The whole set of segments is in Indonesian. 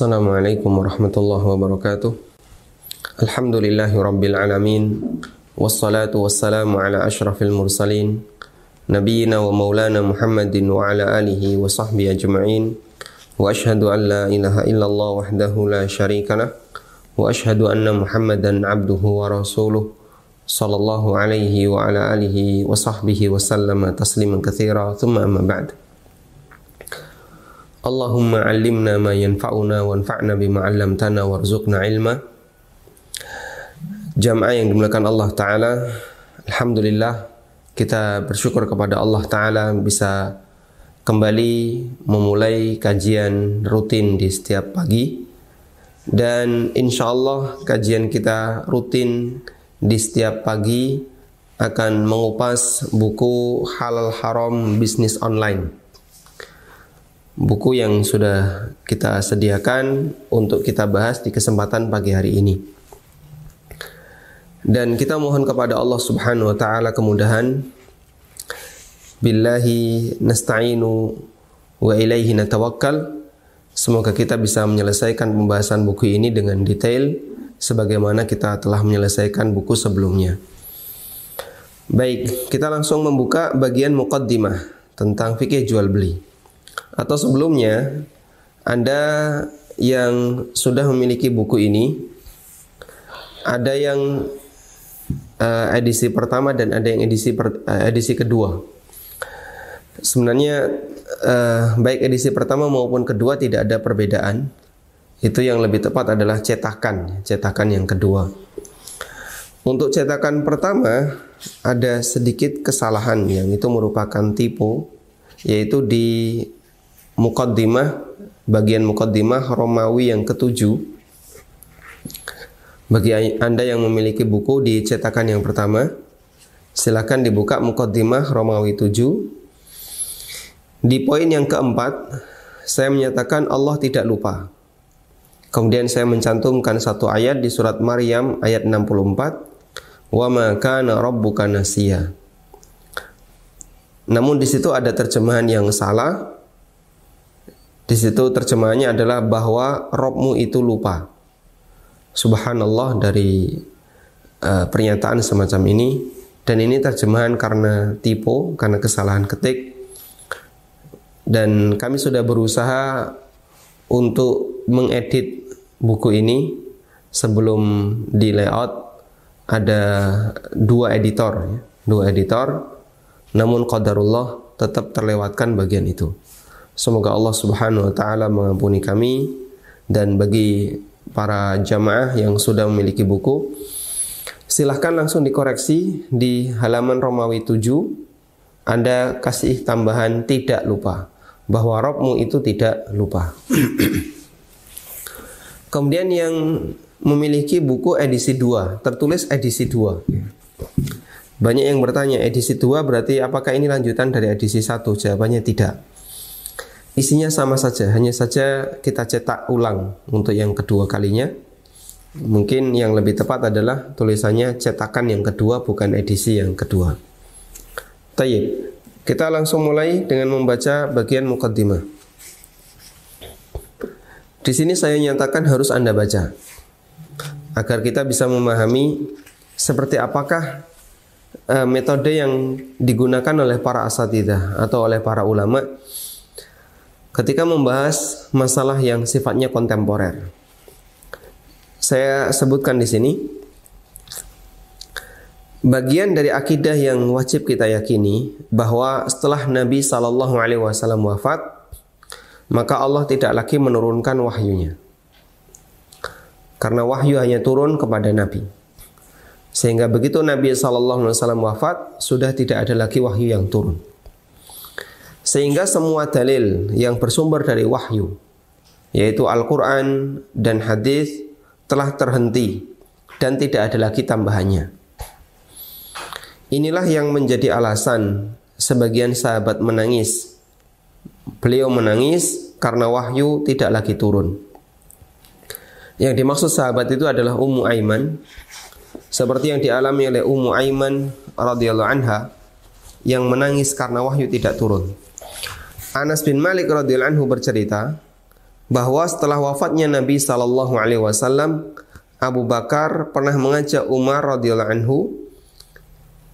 Assalamualaikum warahmatullahi wabarakatuh. Alhamdulillahi rabbil alamin. Wassalatu wassalamu ala ashrafil mursalin. Nabiyyina wa maulana Muhammadin wa ala alihi wa sahbihi ajma'in. Wa ashhadu an la ilaha illallah wahdahu la syarika lah. Wa ashhadu anna Muhammadan abduhu wa rasuluh. Sallallahu alaihi wa ala alihi wa sahbihi wa sallama tasliman Allahumma allimna ma yanfa'una wanfa'na bima 'allamtana warzuqna ilma. Jamaah yang dimuliakan Allah taala, alhamdulillah kita bersyukur kepada Allah taala bisa kembali memulai kajian rutin di setiap pagi dan insya Allah kajian kita rutin di setiap pagi akan mengupas buku halal haram bisnis online buku yang sudah kita sediakan untuk kita bahas di kesempatan pagi hari ini. Dan kita mohon kepada Allah Subhanahu wa taala kemudahan. Billahi nasta'inu wa ilaihi natawakkal. Semoga kita bisa menyelesaikan pembahasan buku ini dengan detail sebagaimana kita telah menyelesaikan buku sebelumnya. Baik, kita langsung membuka bagian muqaddimah tentang fikih jual beli atau sebelumnya Anda yang sudah memiliki buku ini ada yang uh, edisi pertama dan ada yang edisi per, uh, edisi kedua. Sebenarnya uh, baik edisi pertama maupun kedua tidak ada perbedaan. Itu yang lebih tepat adalah cetakan, cetakan yang kedua. Untuk cetakan pertama ada sedikit kesalahan yang itu merupakan tipu yaitu di mukaddimah bagian mukaddimah Romawi yang ketujuh. Bagi Anda yang memiliki buku di cetakan yang pertama. Silakan dibuka mukaddimah Romawi 7 di poin yang keempat saya menyatakan Allah tidak lupa. Kemudian saya mencantumkan satu ayat di surat Maryam ayat 64 wa ma kana rabbuka namun di situ ada terjemahan yang salah di situ terjemahannya adalah bahwa Robmu itu lupa. Subhanallah dari uh, pernyataan semacam ini dan ini terjemahan karena tipu, karena kesalahan ketik. Dan kami sudah berusaha untuk mengedit buku ini sebelum di layout ada dua editor, ya. dua editor. Namun qadarullah tetap terlewatkan bagian itu. Semoga Allah Subhanahu wa taala mengampuni kami dan bagi para jamaah yang sudah memiliki buku silahkan langsung dikoreksi di halaman Romawi 7 Anda kasih tambahan tidak lupa bahwa Robmu itu tidak lupa. Kemudian yang memiliki buku edisi 2, tertulis edisi 2. Banyak yang bertanya, edisi 2 berarti apakah ini lanjutan dari edisi 1? Jawabannya tidak. Isinya sama saja, hanya saja kita cetak ulang untuk yang kedua kalinya. Mungkin yang lebih tepat adalah tulisannya cetakan yang kedua bukan edisi yang kedua. Tayyib. Kita langsung mulai dengan membaca bagian mukaddimah. Di sini saya nyatakan harus Anda baca agar kita bisa memahami seperti apakah uh, metode yang digunakan oleh para asatidah atau oleh para ulama ketika membahas masalah yang sifatnya kontemporer. Saya sebutkan di sini bagian dari akidah yang wajib kita yakini bahwa setelah Nabi Shallallahu Alaihi Wasallam wafat, maka Allah tidak lagi menurunkan wahyunya. Karena wahyu hanya turun kepada Nabi. Sehingga begitu Nabi Shallallahu Alaihi Wasallam wafat, sudah tidak ada lagi wahyu yang turun. Sehingga semua dalil yang bersumber dari wahyu yaitu Al-Qur'an dan hadis telah terhenti dan tidak ada lagi tambahannya. Inilah yang menjadi alasan sebagian sahabat menangis. Beliau menangis karena wahyu tidak lagi turun. Yang dimaksud sahabat itu adalah Ummu Aiman seperti yang dialami oleh Ummu Aiman radhiyallahu anha yang menangis karena wahyu tidak turun. Anas bin Malik radhiyallahu anhu bercerita bahwa setelah wafatnya Nabi Shallallahu Alaihi Wasallam, Abu Bakar pernah mengajak Umar radhiyallahu anhu,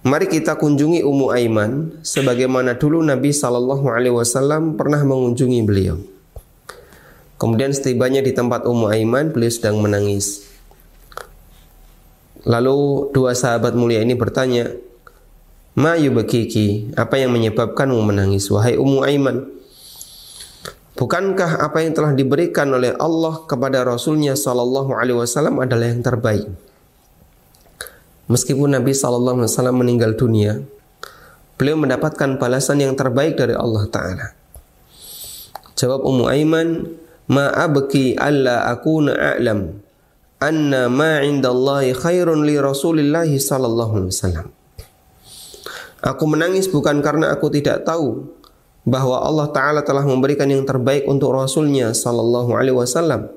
mari kita kunjungi Ummu Aiman, sebagaimana dulu Nabi Shallallahu Alaihi Wasallam pernah mengunjungi beliau. Kemudian setibanya di tempat Ummu Aiman, beliau sedang menangis. Lalu dua sahabat mulia ini bertanya, Ma yubakiki, apa yang menyebabkanmu menangis wahai Ummu Aiman? Bukankah apa yang telah diberikan oleh Allah kepada Rasulnya Sallallahu Alaihi Wasallam adalah yang terbaik? Meskipun Nabi Sallallahu Alaihi Wasallam meninggal dunia, beliau mendapatkan balasan yang terbaik dari Allah Taala. Jawab Ummu Aiman, Ma abki alla akuna a'lam anna ma indallahi khairun li Rasulillahi sallallahu alaihi wasallam. Aku menangis bukan karena aku tidak tahu bahwa Allah Ta'ala telah memberikan yang terbaik untuk Rasulnya Sallallahu Alaihi Wasallam.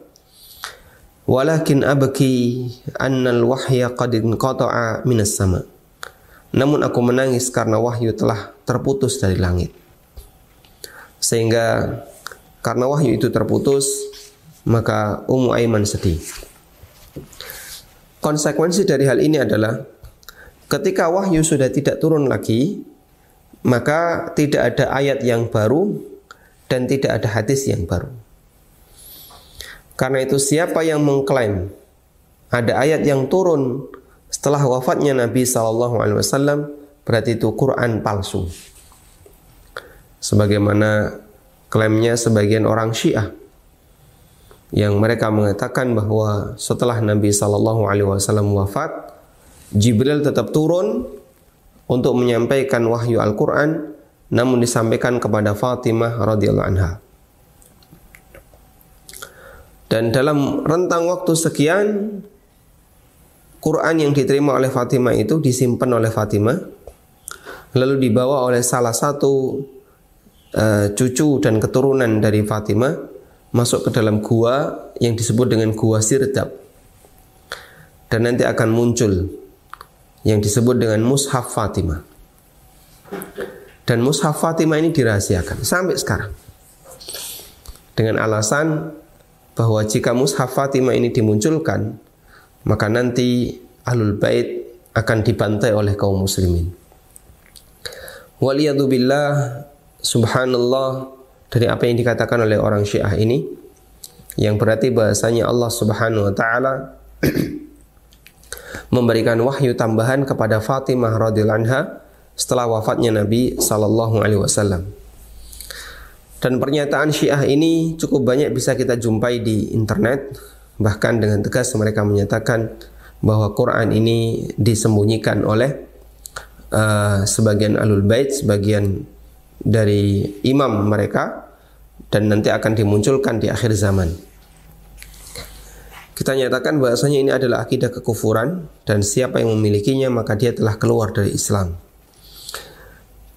Walakin abki annal wahya qad inqata'a minas sama. Namun aku menangis karena wahyu telah terputus dari langit. Sehingga karena wahyu itu terputus, maka Ummu Aiman sedih. Konsekuensi dari hal ini adalah Ketika wahyu sudah tidak turun lagi, maka tidak ada ayat yang baru dan tidak ada hadis yang baru. Karena itu siapa yang mengklaim ada ayat yang turun setelah wafatnya Nabi Shallallahu Alaihi Wasallam berarti itu Quran palsu. Sebagaimana klaimnya sebagian orang Syiah yang mereka mengatakan bahwa setelah Nabi Shallallahu Alaihi Wasallam wafat Jibril tetap turun untuk menyampaikan wahyu Al-Quran namun disampaikan kepada Fatimah radhiyallahu anha. Dan dalam rentang waktu sekian Quran yang diterima oleh Fatimah itu disimpan oleh Fatimah lalu dibawa oleh salah satu uh, cucu dan keturunan dari Fatimah masuk ke dalam gua yang disebut dengan gua Sirdab dan nanti akan muncul yang disebut dengan Mushaf Fatimah. Dan Mushaf Fatimah ini dirahasiakan sampai sekarang. Dengan alasan bahwa jika Mushaf Fatimah ini dimunculkan, maka nanti Ahlul Bait akan dibantai oleh kaum muslimin. Waliyadzubillah subhanallah dari apa yang dikatakan oleh orang Syiah ini yang berarti bahasanya Allah Subhanahu wa taala memberikan wahyu tambahan kepada Fatimah radhiyallahu anha setelah wafatnya Nabi sallallahu alaihi wasallam. Dan pernyataan Syiah ini cukup banyak bisa kita jumpai di internet. Bahkan dengan tegas mereka menyatakan bahwa Quran ini disembunyikan oleh uh, sebagian alul bait, sebagian dari imam mereka dan nanti akan dimunculkan di akhir zaman. Kita nyatakan bahasanya ini adalah akidah kekufuran dan siapa yang memilikinya maka dia telah keluar dari Islam.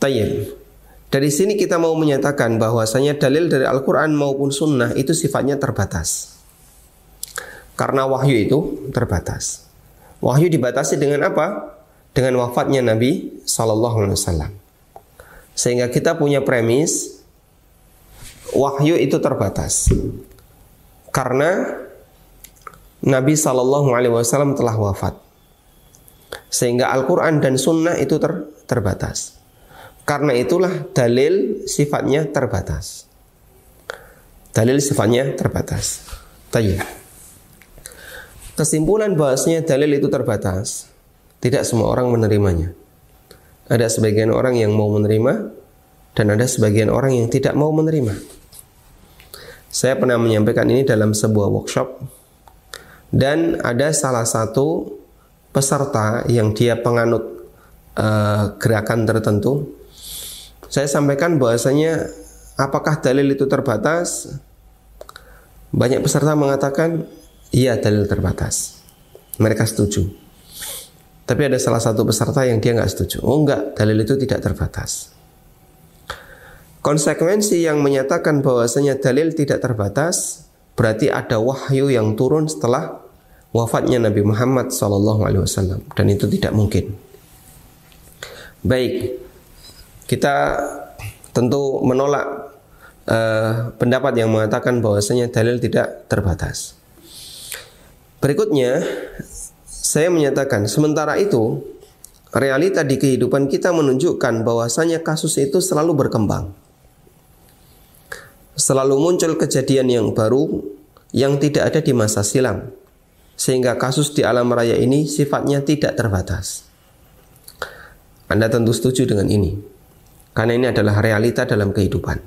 Tayyib. Dari sini kita mau menyatakan bahwasanya dalil dari Al-Quran maupun Sunnah itu sifatnya terbatas. Karena wahyu itu terbatas. Wahyu dibatasi dengan apa? Dengan wafatnya Nabi Sallallahu Alaihi Wasallam. Sehingga kita punya premis wahyu itu terbatas. Karena Nabi Shallallahu Alaihi Wasallam telah wafat, sehingga Al-Quran dan Sunnah itu ter, terbatas. Karena itulah dalil sifatnya terbatas. Dalil sifatnya terbatas. Tanya. Kesimpulan bahasnya dalil itu terbatas. Tidak semua orang menerimanya. Ada sebagian orang yang mau menerima dan ada sebagian orang yang tidak mau menerima. Saya pernah menyampaikan ini dalam sebuah workshop dan ada salah satu peserta yang dia penganut uh, gerakan tertentu. Saya sampaikan bahwasanya apakah dalil itu terbatas? Banyak peserta mengatakan iya dalil terbatas. Mereka setuju. Tapi ada salah satu peserta yang dia nggak setuju. Oh enggak dalil itu tidak terbatas. Konsekuensi yang menyatakan bahwasanya dalil tidak terbatas berarti ada wahyu yang turun setelah wafatnya Nabi Muhammad SAW dan itu tidak mungkin. Baik, kita tentu menolak uh, pendapat yang mengatakan bahwasanya dalil tidak terbatas. Berikutnya, saya menyatakan sementara itu realita di kehidupan kita menunjukkan bahwasanya kasus itu selalu berkembang. Selalu muncul kejadian yang baru yang tidak ada di masa silam. Sehingga kasus di alam raya ini sifatnya tidak terbatas. Anda tentu setuju dengan ini. Karena ini adalah realita dalam kehidupan.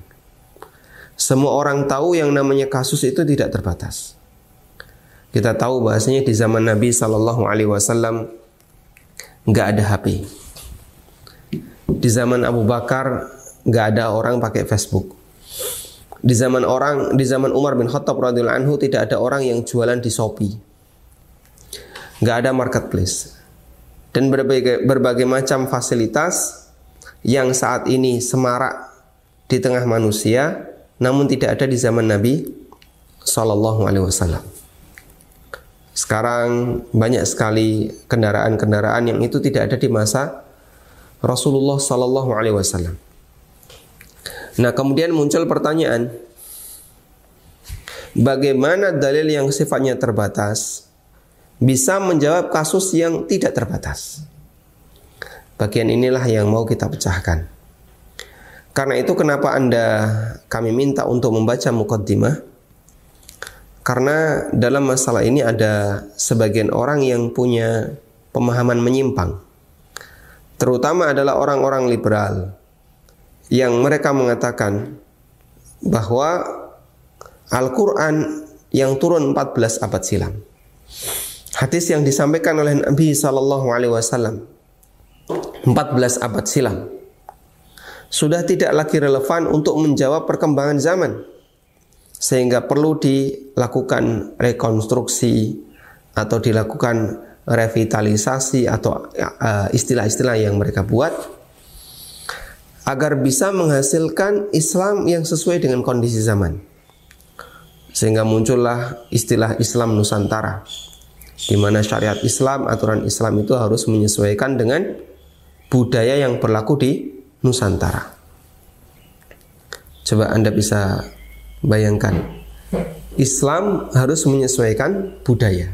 Semua orang tahu yang namanya kasus itu tidak terbatas. Kita tahu bahasanya di zaman Nabi Shallallahu Alaihi Wasallam nggak ada HP. Di zaman Abu Bakar nggak ada orang pakai Facebook. Di zaman orang, di zaman Umar bin Khattab radhiyallahu anhu tidak ada orang yang jualan di Shopee. Nggak ada marketplace. Dan berbagai, berbagai macam fasilitas yang saat ini semarak di tengah manusia, namun tidak ada di zaman Nabi Shallallahu Alaihi Wasallam. Sekarang banyak sekali kendaraan-kendaraan yang itu tidak ada di masa Rasulullah Sallallahu Alaihi Wasallam. Nah kemudian muncul pertanyaan, bagaimana dalil yang sifatnya terbatas bisa menjawab kasus yang tidak terbatas? Bagian inilah yang mau kita pecahkan. Karena itu kenapa Anda kami minta untuk membaca mukaddimah karena dalam masalah ini ada sebagian orang yang punya pemahaman menyimpang. Terutama adalah orang-orang liberal yang mereka mengatakan bahwa Al-Qur'an yang turun 14 abad silam. Hadis yang disampaikan oleh Nabi sallallahu alaihi wasallam. 14 abad silam. Sudah tidak lagi relevan untuk menjawab perkembangan zaman sehingga perlu dilakukan rekonstruksi atau dilakukan revitalisasi atau uh, istilah-istilah yang mereka buat agar bisa menghasilkan Islam yang sesuai dengan kondisi zaman. Sehingga muncullah istilah Islam Nusantara di mana syariat Islam, aturan Islam itu harus menyesuaikan dengan budaya yang berlaku di Nusantara. Coba Anda bisa Bayangkan, Islam harus menyesuaikan budaya.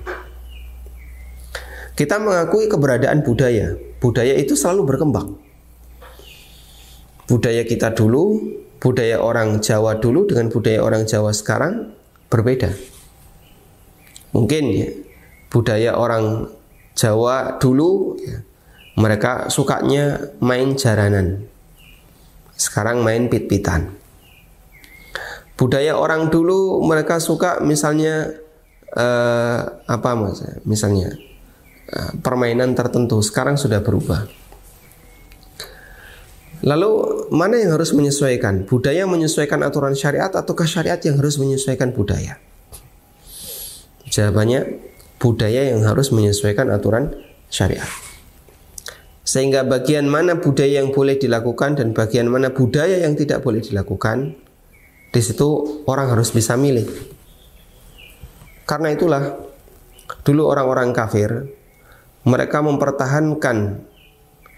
Kita mengakui keberadaan budaya. Budaya itu selalu berkembang. Budaya kita dulu, budaya orang Jawa dulu dengan budaya orang Jawa sekarang berbeda. Mungkin ya, budaya orang Jawa dulu ya, mereka sukanya main jaranan. Sekarang main pit-pitan. Budaya orang dulu mereka suka misalnya uh, apa mas misalnya uh, permainan tertentu. Sekarang sudah berubah. Lalu mana yang harus menyesuaikan? Budaya menyesuaikan aturan syariat ataukah syariat yang harus menyesuaikan budaya? Jawabannya budaya yang harus menyesuaikan aturan syariat sehingga bagian mana budaya yang boleh dilakukan dan bagian mana budaya yang tidak boleh dilakukan di situ orang harus bisa milih. Karena itulah dulu orang-orang kafir mereka mempertahankan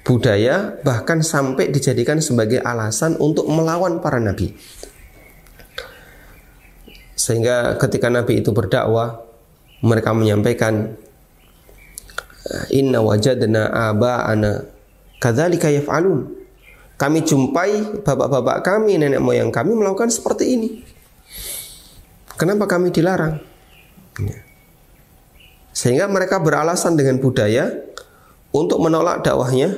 budaya bahkan sampai dijadikan sebagai alasan untuk melawan para nabi. Sehingga ketika nabi itu berdakwah mereka menyampaikan inna wajadna aba'ana kadzalika yaf'alun kami jumpai bapak-bapak kami, nenek moyang kami melakukan seperti ini. Kenapa kami dilarang? Ya. Sehingga mereka beralasan dengan budaya untuk menolak dakwahnya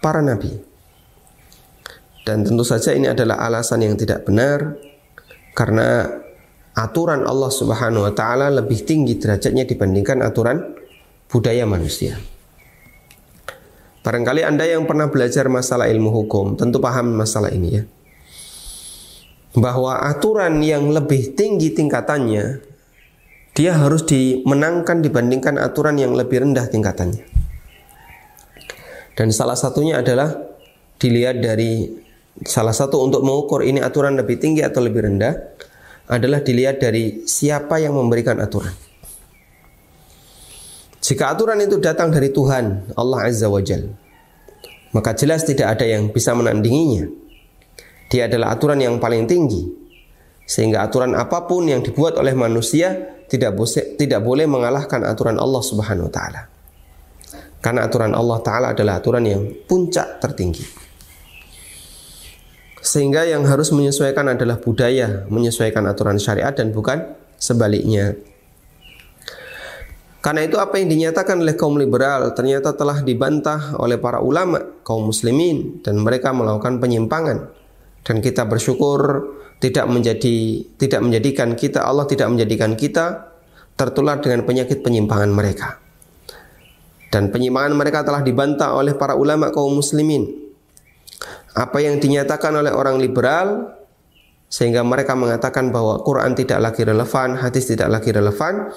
para nabi. Dan tentu saja ini adalah alasan yang tidak benar karena aturan Allah Subhanahu wa taala lebih tinggi derajatnya dibandingkan aturan budaya manusia. Barangkali Anda yang pernah belajar masalah ilmu hukum tentu paham masalah ini ya. Bahwa aturan yang lebih tinggi tingkatannya dia harus dimenangkan dibandingkan aturan yang lebih rendah tingkatannya. Dan salah satunya adalah dilihat dari salah satu untuk mengukur ini aturan lebih tinggi atau lebih rendah adalah dilihat dari siapa yang memberikan aturan. Jika aturan itu datang dari Tuhan, Allah Azza wa Jal, maka jelas tidak ada yang bisa menandinginya. Dia adalah aturan yang paling tinggi. Sehingga aturan apa pun yang dibuat oleh manusia tidak boleh tidak boleh mengalahkan aturan Allah Subhanahu wa taala. Karena aturan Allah taala adalah aturan yang puncak tertinggi. Sehingga yang harus menyesuaikan adalah budaya, menyesuaikan aturan syariat dan bukan sebaliknya. Karena itu apa yang dinyatakan oleh kaum liberal ternyata telah dibantah oleh para ulama kaum muslimin dan mereka melakukan penyimpangan dan kita bersyukur tidak menjadi tidak menjadikan kita Allah tidak menjadikan kita tertular dengan penyakit penyimpangan mereka. Dan penyimpangan mereka telah dibantah oleh para ulama kaum muslimin. Apa yang dinyatakan oleh orang liberal sehingga mereka mengatakan bahwa Quran tidak lagi relevan, hadis tidak lagi relevan,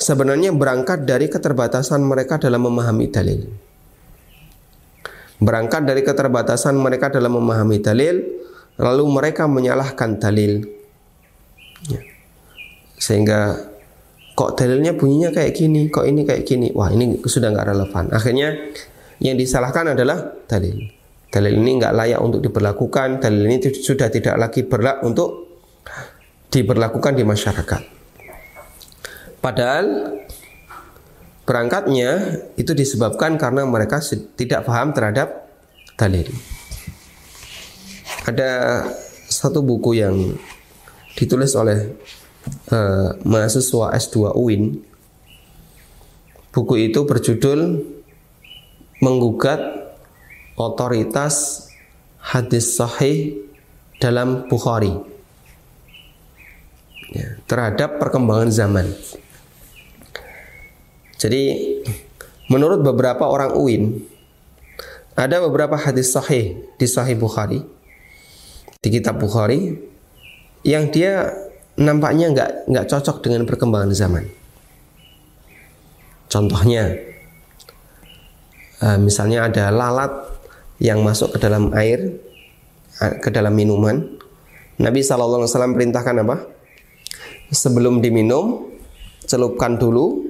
sebenarnya berangkat dari keterbatasan mereka dalam memahami dalil. Berangkat dari keterbatasan mereka dalam memahami dalil, lalu mereka menyalahkan dalil. Ya. Sehingga kok dalilnya bunyinya kayak gini, kok ini kayak gini. Wah, ini sudah nggak relevan. Akhirnya yang disalahkan adalah dalil. Dalil ini nggak layak untuk diberlakukan, dalil ini sudah tidak lagi berlaku untuk diberlakukan di masyarakat. Padahal berangkatnya itu disebabkan karena mereka tidak paham terhadap dalil ada satu buku yang ditulis oleh uh, mahasiswa S2 UIN. Buku itu berjudul Menggugat Otoritas Hadis Sahih dalam Bukhari ya, terhadap perkembangan zaman. Jadi menurut beberapa orang UIN ada beberapa hadis sahih di Sahih Bukhari di kitab Bukhari yang dia nampaknya nggak nggak cocok dengan perkembangan zaman. Contohnya, uh, misalnya ada lalat yang masuk ke dalam air, uh, ke dalam minuman. Nabi Wasallam perintahkan apa? Sebelum diminum, celupkan dulu,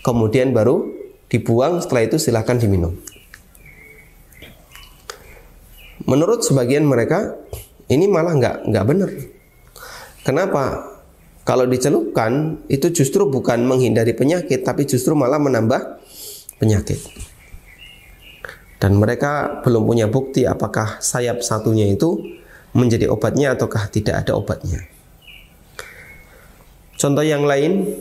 kemudian baru dibuang. Setelah itu silahkan diminum. Menurut sebagian mereka, ini malah nggak nggak benar. Kenapa? Kalau dicelupkan itu justru bukan menghindari penyakit, tapi justru malah menambah penyakit. Dan mereka belum punya bukti apakah sayap satunya itu menjadi obatnya ataukah tidak ada obatnya. Contoh yang lain,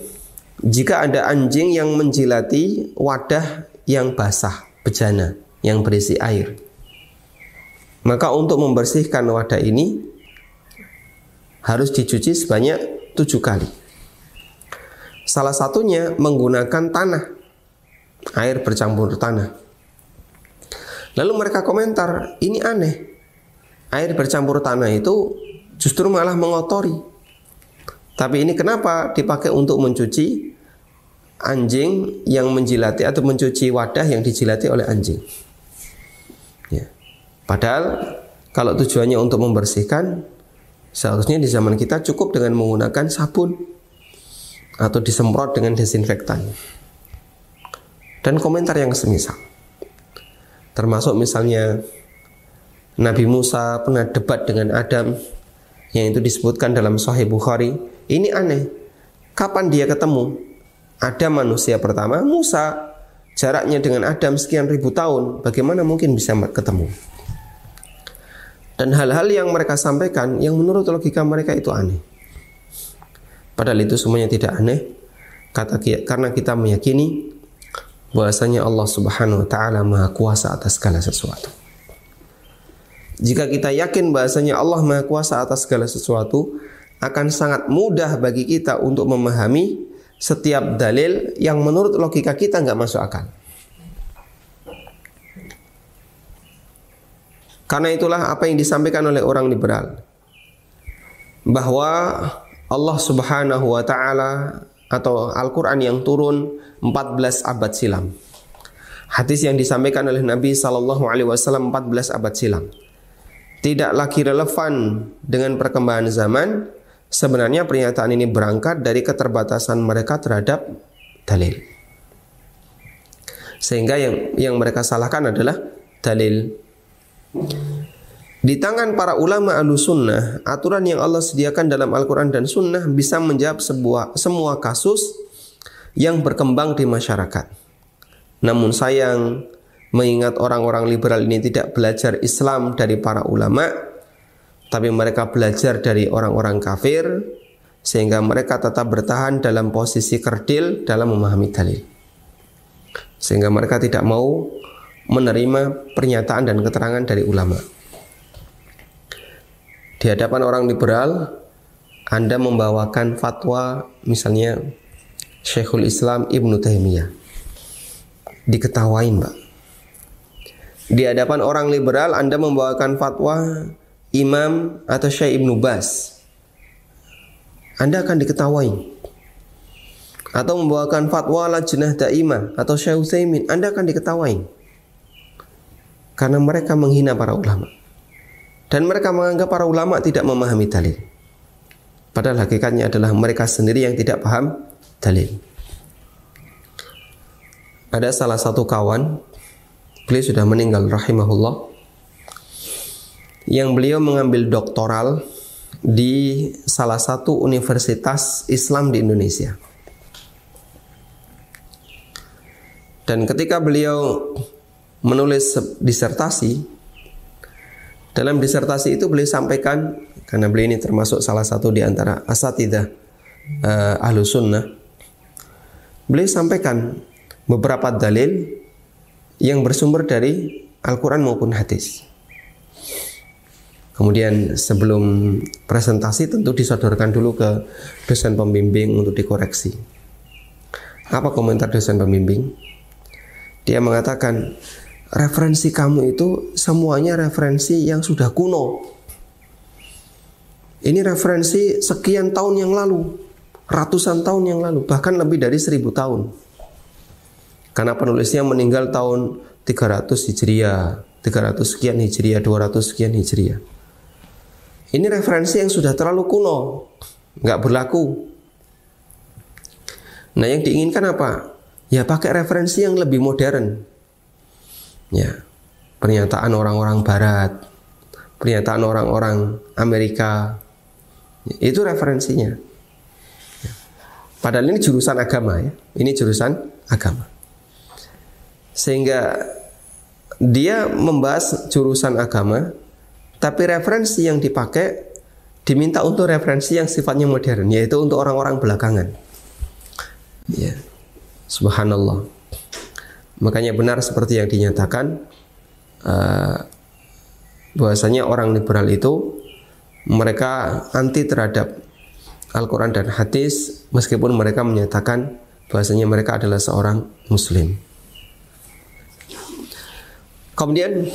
jika ada anjing yang menjilati wadah yang basah, bejana, yang berisi air, maka untuk membersihkan wadah ini harus dicuci sebanyak tujuh kali. Salah satunya menggunakan tanah, air bercampur tanah. Lalu mereka komentar, ini aneh. Air bercampur tanah itu justru malah mengotori. Tapi ini kenapa dipakai untuk mencuci anjing yang menjilati atau mencuci wadah yang dijilati oleh anjing? Padahal kalau tujuannya untuk membersihkan, seharusnya di zaman kita cukup dengan menggunakan sabun atau disemprot dengan desinfektan. Dan komentar yang semisal. Termasuk misalnya Nabi Musa pernah debat dengan Adam yang itu disebutkan dalam Sahih Bukhari. Ini aneh. Kapan dia ketemu? Adam manusia pertama, Musa jaraknya dengan Adam sekian ribu tahun. Bagaimana mungkin bisa ketemu? dan hal-hal yang mereka sampaikan yang menurut logika mereka itu aneh. Padahal itu semuanya tidak aneh kata karena kita meyakini bahwasanya Allah Subhanahu wa taala Maha Kuasa atas segala sesuatu. Jika kita yakin bahwasanya Allah Maha Kuasa atas segala sesuatu, akan sangat mudah bagi kita untuk memahami setiap dalil yang menurut logika kita nggak masuk akal. Karena itulah apa yang disampaikan oleh orang liberal bahwa Allah Subhanahu wa taala atau Al-Qur'an yang turun 14 abad silam. Hadis yang disampaikan oleh Nabi sallallahu alaihi wasallam 14 abad silam. Tidak lagi relevan dengan perkembangan zaman. Sebenarnya pernyataan ini berangkat dari keterbatasan mereka terhadap dalil. Sehingga yang yang mereka salahkan adalah dalil Di tangan para ulama sunnah, aturan yang Allah sediakan dalam Al-Quran dan Sunnah bisa menjawab sebuah, semua kasus yang berkembang di masyarakat. Namun sayang, mengingat orang-orang liberal ini tidak belajar Islam dari para ulama, tapi mereka belajar dari orang-orang kafir, sehingga mereka tetap bertahan dalam posisi kerdil dalam memahami dalil. Sehingga mereka tidak mau menerima pernyataan dan keterangan dari ulama di hadapan orang liberal Anda membawakan fatwa misalnya Syekhul Islam Ibnu Taimiyah. Diketawain Mbak. Di hadapan orang liberal Anda membawakan fatwa Imam atau Syekh Ibnu Bas. Anda akan diketawain. Atau membawakan fatwa Lajnah Daimah atau Syekh Utsaimin Anda akan diketawain. Karena mereka menghina para ulama dan mereka menganggap para ulama tidak memahami dalil. Padahal hakikatnya adalah mereka sendiri yang tidak paham dalil. Ada salah satu kawan, beliau sudah meninggal rahimahullah, yang beliau mengambil doktoral di salah satu universitas Islam di Indonesia. Dan ketika beliau menulis disertasi, dalam disertasi itu beliau sampaikan karena beliau ini termasuk salah satu di antara asatidah uh, ahlu sunnah. Beliau sampaikan beberapa dalil yang bersumber dari Al-Quran maupun hadis. Kemudian sebelum presentasi tentu disodorkan dulu ke dosen pembimbing untuk dikoreksi. Apa komentar dosen pembimbing? Dia mengatakan referensi kamu itu semuanya referensi yang sudah kuno. Ini referensi sekian tahun yang lalu, ratusan tahun yang lalu, bahkan lebih dari seribu tahun. Karena penulisnya meninggal tahun 300 Hijriah, 300 sekian Hijriah, 200 sekian Hijriah. Ini referensi yang sudah terlalu kuno, nggak berlaku. Nah yang diinginkan apa? Ya pakai referensi yang lebih modern, ya. Pernyataan orang-orang barat. Pernyataan orang-orang Amerika. Itu referensinya. Ya. padahal ini jurusan agama ya. Ini jurusan agama. Sehingga dia membahas jurusan agama tapi referensi yang dipakai diminta untuk referensi yang sifatnya modern yaitu untuk orang-orang belakangan. Ya. Subhanallah Makanya benar seperti yang dinyatakan uh, bahwasanya orang liberal itu mereka anti terhadap Al-Quran dan hadis meskipun mereka menyatakan bahwasanya mereka adalah seorang muslim. Kemudian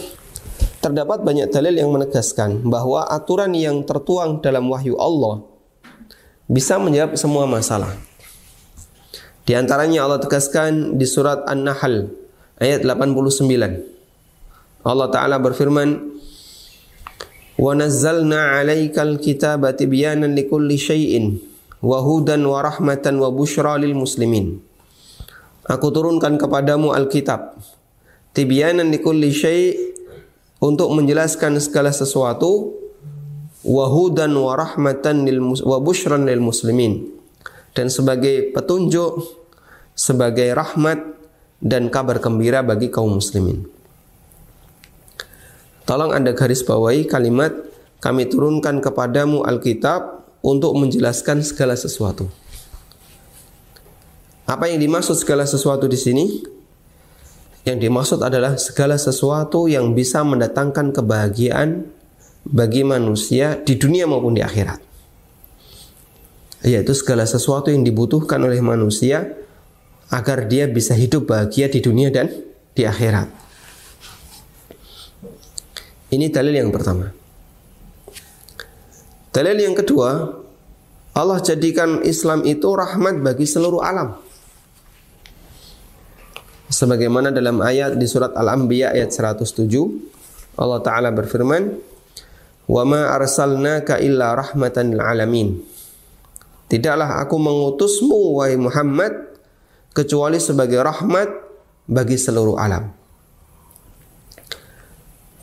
terdapat banyak dalil yang menegaskan bahwa aturan yang tertuang dalam wahyu Allah bisa menjawab semua masalah. Di antaranya Allah tegaskan di surat An-Nahl ayat 89. Allah Ta'ala berfirman, Wa nazzalna 'alaikal kitaba tibyanan likulli syai'in wa hudan wa rahmatan wa bushra lil muslimin. Aku turunkan kepadamu Alkitab tibyanan likulli syai' untuk menjelaskan segala sesuatu wa hudan wa rahmatan lil lil muslimin dan sebagai petunjuk, sebagai rahmat dan kabar gembira bagi kaum muslimin. Tolong Anda garis bawahi kalimat kami turunkan kepadamu Alkitab untuk menjelaskan segala sesuatu. Apa yang dimaksud segala sesuatu di sini? Yang dimaksud adalah segala sesuatu yang bisa mendatangkan kebahagiaan bagi manusia di dunia maupun di akhirat yaitu segala sesuatu yang dibutuhkan oleh manusia agar dia bisa hidup bahagia di dunia dan di akhirat. Ini dalil yang pertama. Dalil yang kedua, Allah jadikan Islam itu rahmat bagi seluruh alam. Sebagaimana dalam ayat di surat Al-Anbiya ayat 107, Allah Ta'ala berfirman, "Wa ma arsalnaka illa rahmatan lil alamin." Tidaklah aku mengutusmu wahai Muhammad kecuali sebagai rahmat bagi seluruh alam.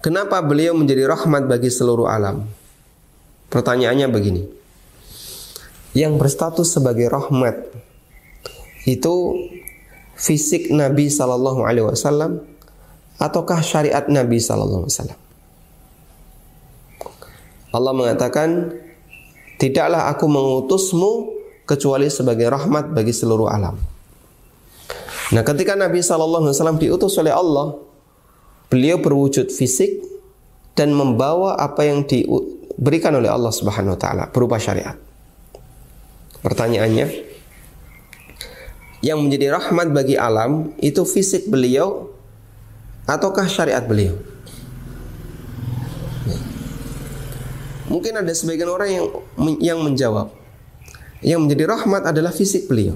Kenapa beliau menjadi rahmat bagi seluruh alam? Pertanyaannya begini. Yang berstatus sebagai rahmat itu fisik Nabi Shallallahu Alaihi Wasallam ataukah syariat Nabi Shallallahu Alaihi Wasallam? Allah mengatakan, tidaklah aku mengutusmu kecuali sebagai rahmat bagi seluruh alam. Nah, ketika Nabi Shallallahu Alaihi Wasallam diutus oleh Allah, Beliau berwujud fisik dan membawa apa yang diberikan oleh Allah Subhanahu wa taala berupa syariat. Pertanyaannya, yang menjadi rahmat bagi alam itu fisik beliau ataukah syariat beliau? Mungkin ada sebagian orang yang yang menjawab, yang menjadi rahmat adalah fisik beliau.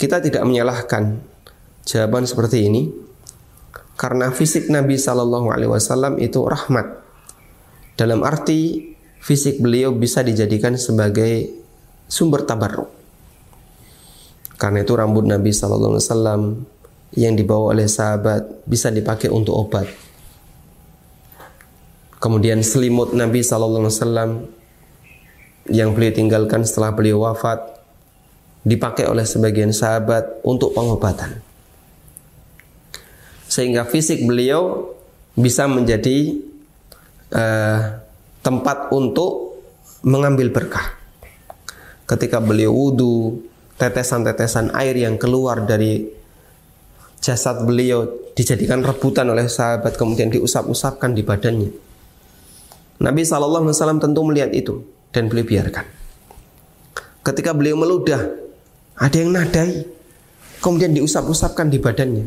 Kita tidak menyalahkan jawaban seperti ini karena fisik Nabi Shallallahu Alaihi Wasallam itu rahmat. Dalam arti fisik beliau bisa dijadikan sebagai sumber tabarruk. Karena itu rambut Nabi Shallallahu Alaihi Wasallam yang dibawa oleh sahabat bisa dipakai untuk obat kemudian selimut Nabi Shallallahu Alaihi Wasallam yang beliau tinggalkan setelah beliau wafat dipakai oleh sebagian sahabat untuk pengobatan sehingga fisik beliau bisa menjadi uh, tempat untuk mengambil berkah. Ketika beliau wudhu, tetesan-tetesan air yang keluar dari jasad beliau dijadikan rebutan oleh sahabat kemudian diusap-usapkan di badannya. Nabi saw tentu melihat itu dan beliau biarkan. Ketika beliau meludah, ada yang nadai, kemudian diusap-usapkan di badannya.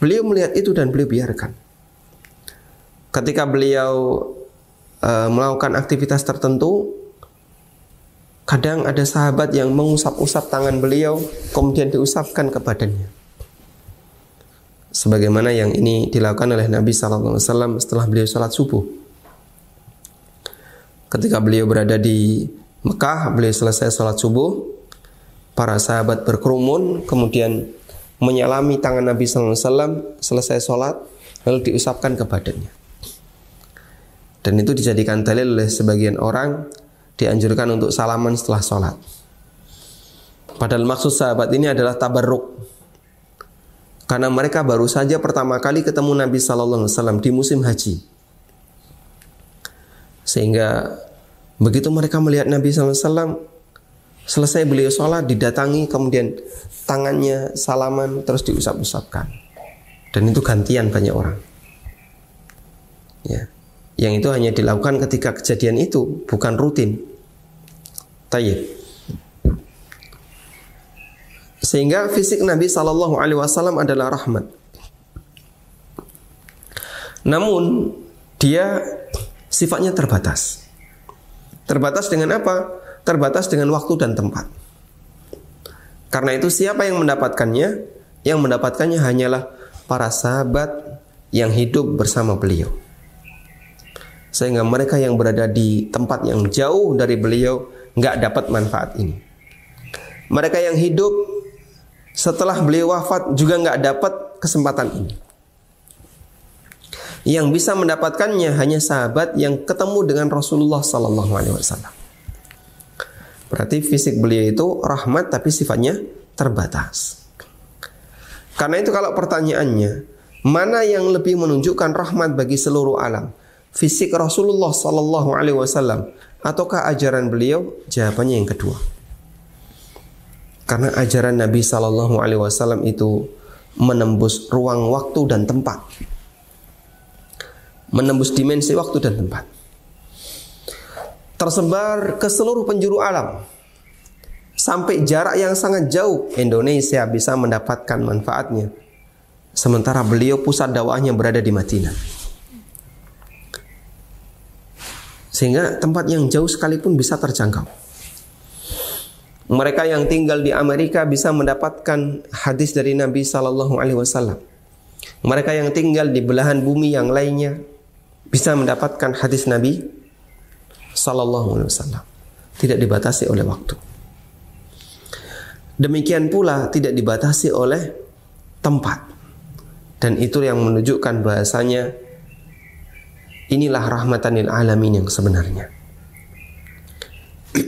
Beliau melihat itu dan beliau biarkan. Ketika beliau uh, melakukan aktivitas tertentu, kadang ada sahabat yang mengusap-usap tangan beliau, kemudian diusapkan ke badannya. Sebagaimana yang ini dilakukan oleh Nabi SAW setelah beliau sholat subuh. Ketika beliau berada di Mekah, beliau selesai sholat subuh, para sahabat berkerumun, kemudian menyalami tangan Nabi SAW selesai sholat lalu diusapkan ke badannya. Dan itu dijadikan dalil oleh sebagian orang dianjurkan untuk salaman setelah sholat. Padahal maksud sahabat ini adalah tabarruk. Karena mereka baru saja pertama kali ketemu Nabi Wasallam di musim haji. Sehingga begitu mereka melihat Nabi Wasallam selesai beliau sholat didatangi kemudian tangannya salaman terus diusap-usapkan. Dan itu gantian banyak orang. Ya. Yang itu hanya dilakukan ketika kejadian itu bukan rutin. Tayyib. Sehingga fisik Nabi Shallallahu Alaihi Wasallam adalah rahmat. Namun dia sifatnya terbatas terbatas dengan apa terbatas dengan waktu dan tempat karena itu siapa yang mendapatkannya? Yang mendapatkannya hanyalah para sahabat yang hidup bersama beliau. Sehingga mereka yang berada di tempat yang jauh dari beliau nggak dapat manfaat ini. Mereka yang hidup setelah beliau wafat juga nggak dapat kesempatan ini. Yang bisa mendapatkannya hanya sahabat yang ketemu dengan Rasulullah Sallallahu Alaihi Wasallam. Berarti fisik beliau itu rahmat tapi sifatnya terbatas. Karena itu kalau pertanyaannya, mana yang lebih menunjukkan rahmat bagi seluruh alam? Fisik Rasulullah Sallallahu Alaihi Wasallam ataukah ajaran beliau? Jawabannya yang kedua. Karena ajaran Nabi Sallallahu Alaihi Wasallam itu menembus ruang waktu dan tempat, menembus dimensi waktu dan tempat tersebar ke seluruh penjuru alam. Sampai jarak yang sangat jauh Indonesia bisa mendapatkan manfaatnya. Sementara beliau pusat dakwahnya berada di Madinah. Sehingga tempat yang jauh sekalipun bisa terjangkau. Mereka yang tinggal di Amerika bisa mendapatkan hadis dari Nabi Sallallahu Alaihi Wasallam. Mereka yang tinggal di belahan bumi yang lainnya bisa mendapatkan hadis Nabi Sallallahu Alaihi Wasallam tidak dibatasi oleh waktu. Demikian pula tidak dibatasi oleh tempat. Dan itu yang menunjukkan bahasanya inilah rahmatan lil alamin yang sebenarnya.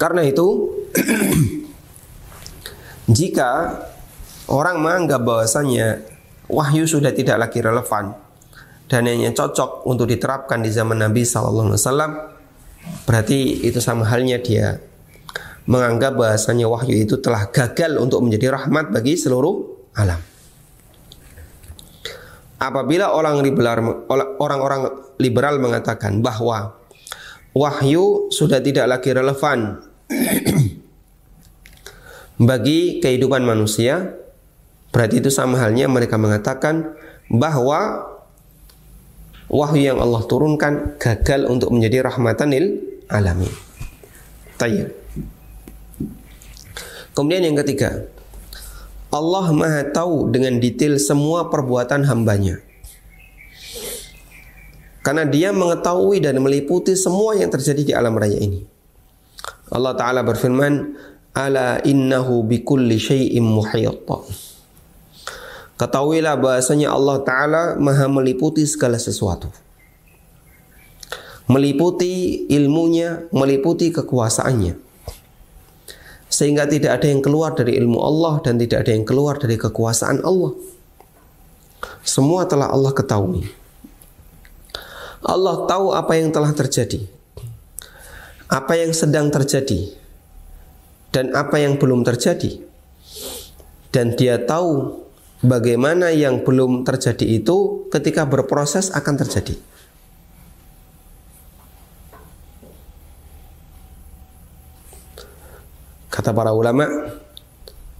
Karena itu jika orang menganggap bahwasanya wahyu sudah tidak lagi relevan dan hanya cocok untuk diterapkan di zaman Nabi Sallallahu Alaihi Wasallam, berarti itu sama halnya dia menganggap bahasanya wahyu itu telah gagal untuk menjadi rahmat bagi seluruh alam. Apabila orang liberal orang-orang liberal mengatakan bahwa wahyu sudah tidak lagi relevan bagi kehidupan manusia, Berarti itu sama halnya mereka mengatakan bahwa wahyu yang Allah turunkan gagal untuk menjadi rahmatan lil alamin. Tayyib. Kemudian yang ketiga, Allah Maha tahu dengan detail semua perbuatan hambanya. Karena dia mengetahui dan meliputi semua yang terjadi di alam raya ini. Allah Ta'ala berfirman, Ala innahu bikulli syai'im muhiyyatta. Ketahuilah bahasanya Allah Ta'ala maha meliputi segala sesuatu. Meliputi ilmunya, meliputi kekuasaannya. Sehingga tidak ada yang keluar dari ilmu Allah dan tidak ada yang keluar dari kekuasaan Allah. Semua telah Allah ketahui. Allah tahu apa yang telah terjadi. Apa yang sedang terjadi. Dan apa yang belum terjadi. Dan dia tahu bagaimana yang belum terjadi itu ketika berproses akan terjadi. Kata para ulama,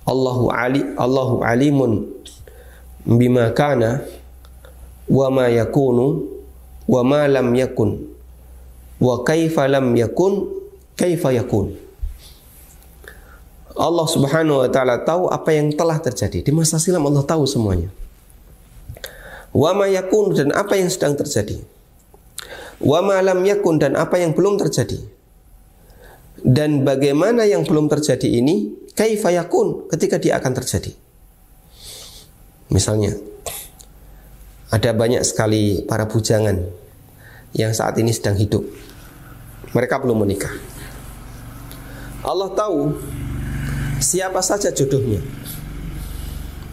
Allahu ali Allahu alimun bima kana wa ma yakunu wa ma lam yakun wa kaifa lam yakun kaifa yakun. Allah Subhanahu wa taala tahu apa yang telah terjadi. Di masa silam Allah tahu semuanya. Wa ma yakun dan apa yang sedang terjadi. Wa ma lam yakun dan apa yang belum terjadi. Dan bagaimana yang belum terjadi ini kaifa yakun ketika dia akan terjadi. Misalnya ada banyak sekali para bujangan yang saat ini sedang hidup. Mereka belum menikah. Allah tahu siapa saja jodohnya.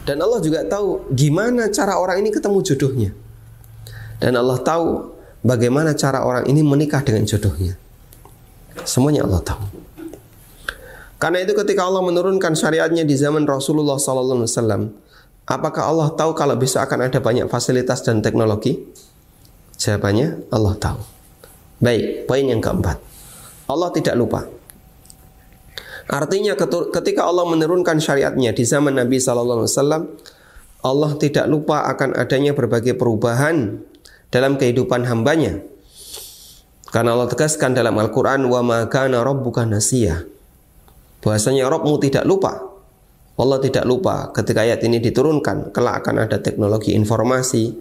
Dan Allah juga tahu gimana cara orang ini ketemu jodohnya. Dan Allah tahu bagaimana cara orang ini menikah dengan jodohnya. Semuanya Allah tahu. Karena itu ketika Allah menurunkan syariatnya di zaman Rasulullah SAW, apakah Allah tahu kalau bisa akan ada banyak fasilitas dan teknologi? Jawabannya Allah tahu. Baik, poin yang keempat. Allah tidak lupa. Artinya ketika Allah menurunkan syariatnya di zaman Nabi Sallallahu Alaihi Wasallam, Allah tidak lupa akan adanya berbagai perubahan dalam kehidupan hambanya. Karena Allah tegaskan dalam Al-Quran, wa makana rabbuka nasiyah. Bahasanya Rabbmu tidak lupa. Allah tidak lupa ketika ayat ini diturunkan, kelak akan ada teknologi informasi,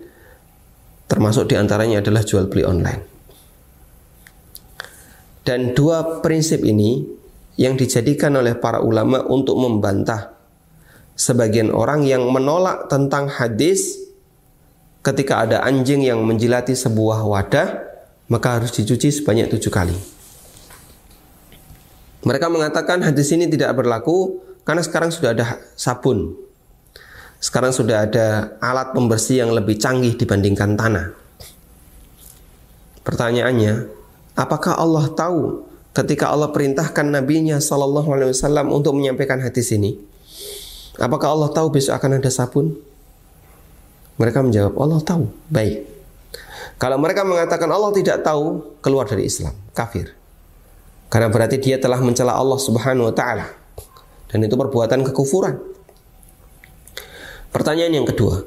termasuk di antaranya adalah jual beli online. Dan dua prinsip ini yang dijadikan oleh para ulama untuk membantah sebagian orang yang menolak tentang hadis ketika ada anjing yang menjilati sebuah wadah maka harus dicuci sebanyak tujuh kali. Mereka mengatakan hadis ini tidak berlaku karena sekarang sudah ada sabun. Sekarang sudah ada alat pembersih yang lebih canggih dibandingkan tanah. Pertanyaannya, apakah Allah tahu ketika Allah perintahkan nabinya sallallahu alaihi wasallam untuk menyampaikan hadis ini? Apakah Allah tahu besok akan ada sabun? Mereka menjawab, Allah tahu. Baik. Kalau mereka mengatakan Allah tidak tahu, keluar dari Islam, kafir. Karena berarti dia telah mencela Allah Subhanahu wa taala. Dan itu perbuatan kekufuran. Pertanyaan yang kedua.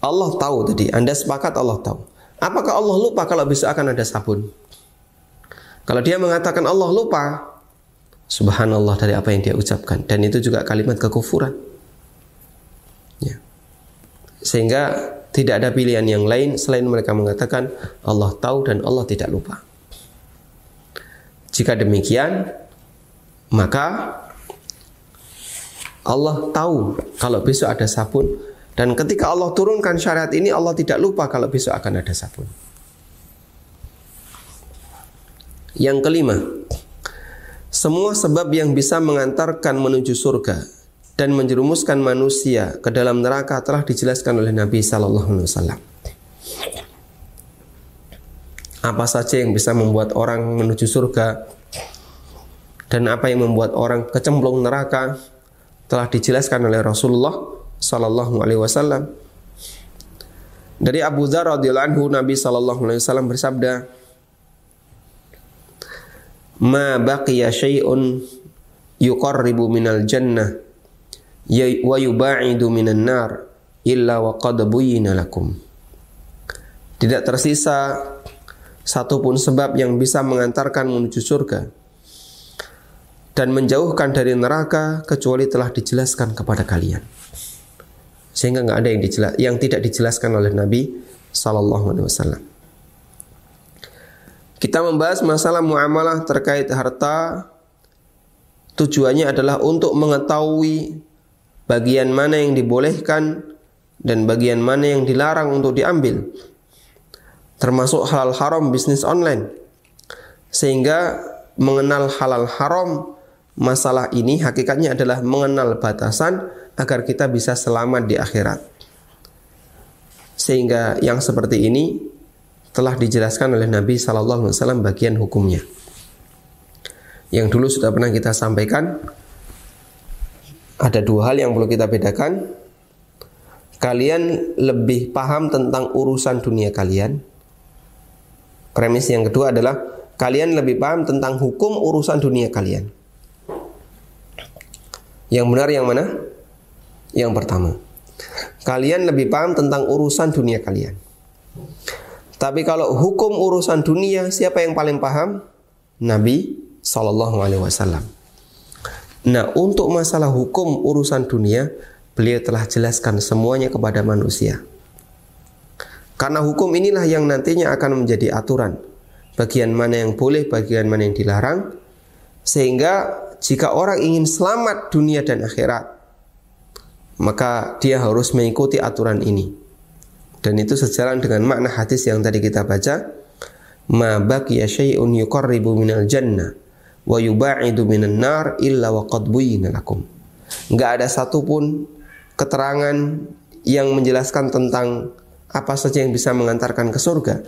Allah tahu tadi, Anda sepakat Allah tahu. Apakah Allah lupa kalau besok akan ada sabun? Kalau dia mengatakan Allah lupa, subhanallah dari apa yang dia ucapkan dan itu juga kalimat kekufuran. Ya. Sehingga tidak ada pilihan yang lain selain mereka mengatakan Allah tahu dan Allah tidak lupa. Jika demikian, maka Allah tahu kalau besok ada sabun Dan ketika Allah turunkan syariat ini Allah tidak lupa kalau besok akan ada sabun. Yang kelima, semua sebab yang bisa mengantarkan menuju surga dan menjerumuskan manusia ke dalam neraka telah dijelaskan oleh Nabi Sallallahu Alaihi Wasallam. Apa saja yang bisa membuat orang menuju surga dan apa yang membuat orang kecemplung neraka telah dijelaskan oleh Rasulullah Sallallahu Alaihi Wasallam. Dari Abu Dzar radhiyallahu anhu Nabi Sallallahu Alaihi Wasallam bersabda, "Ma baqiya syai'un yuqarribu minal jannah wa yuba'idu minan nar illa wa qad lakum." Tidak tersisa satupun sebab yang bisa mengantarkan menuju surga dan menjauhkan dari neraka kecuali telah dijelaskan kepada kalian. Sehingga nggak ada yang dijelas, yang tidak dijelaskan oleh Nabi Sallallahu Alaihi Wasallam. Kita membahas masalah muamalah terkait harta. Tujuannya adalah untuk mengetahui bagian mana yang dibolehkan dan bagian mana yang dilarang untuk diambil. Termasuk halal haram bisnis online. Sehingga mengenal halal haram masalah ini hakikatnya adalah mengenal batasan agar kita bisa selamat di akhirat. Sehingga yang seperti ini telah dijelaskan oleh Nabi Sallallahu Alaihi Wasallam bagian hukumnya. Yang dulu sudah pernah kita sampaikan, ada dua hal yang perlu kita bedakan. Kalian lebih paham tentang urusan dunia kalian. Premis yang kedua adalah kalian lebih paham tentang hukum urusan dunia kalian. Yang benar yang mana? Yang pertama. Kalian lebih paham tentang urusan dunia kalian. Tapi kalau hukum urusan dunia, siapa yang paling paham? Nabi Wasallam. Nah, untuk masalah hukum urusan dunia, beliau telah jelaskan semuanya kepada manusia. Karena hukum inilah yang nantinya akan menjadi aturan. Bagian mana yang boleh, bagian mana yang dilarang. Sehingga jika orang ingin selamat dunia dan akhirat, maka dia harus mengikuti aturan ini. Dan itu sejalan dengan makna hadis yang tadi kita baca, ma baqiya syai'un yuqarribu minal jannah wa yuba'idu minan nar illa wa qad lakum. Enggak ada satupun keterangan yang menjelaskan tentang apa saja yang bisa mengantarkan ke surga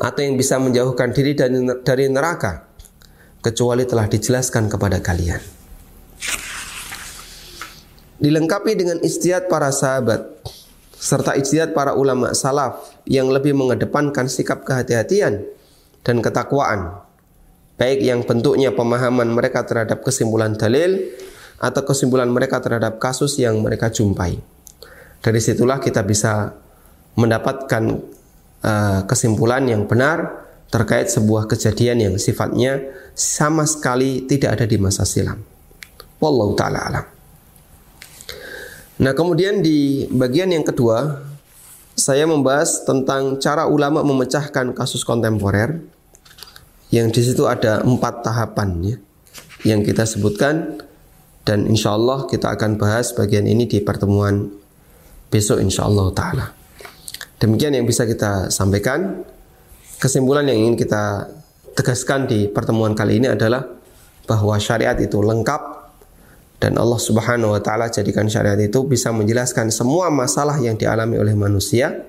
atau yang bisa menjauhkan diri dari neraka kecuali telah dijelaskan kepada kalian. Dilengkapi dengan istiadat para sahabat serta istiadat para ulama salaf yang lebih mengedepankan sikap kehati-hatian dan ketakwaan baik yang bentuknya pemahaman mereka terhadap kesimpulan dalil atau kesimpulan mereka terhadap kasus yang mereka jumpai. Dari situlah kita bisa mendapatkan uh, kesimpulan yang benar terkait sebuah kejadian yang sifatnya sama sekali tidak ada di masa silam. Wallahu taala alam. Nah, kemudian di bagian yang kedua saya membahas tentang cara ulama memecahkan kasus kontemporer. Yang di situ ada empat tahapan ya yang kita sebutkan. Dan insya Allah kita akan bahas bagian ini di pertemuan besok insya Allah taala. Demikian yang bisa kita sampaikan. Kesimpulan yang ingin kita tegaskan di pertemuan kali ini adalah bahwa syariat itu lengkap dan Allah Subhanahu wa taala jadikan syariat itu bisa menjelaskan semua masalah yang dialami oleh manusia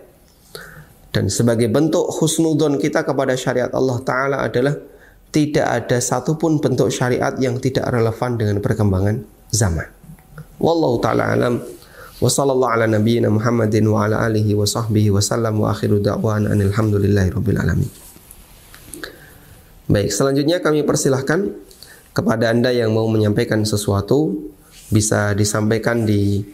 dan sebagai bentuk husnudon kita kepada syariat Allah taala adalah tidak ada satupun bentuk syariat yang tidak relevan dengan perkembangan zaman. Wallahu taala alam wa sallallahu ala nabiyyina Muhammadin wa ala alihi wa sahbihi wa sallam wa akhiru da'wana alhamdulillahi alamin. Baik, selanjutnya kami persilahkan kepada Anda yang mau menyampaikan sesuatu bisa disampaikan di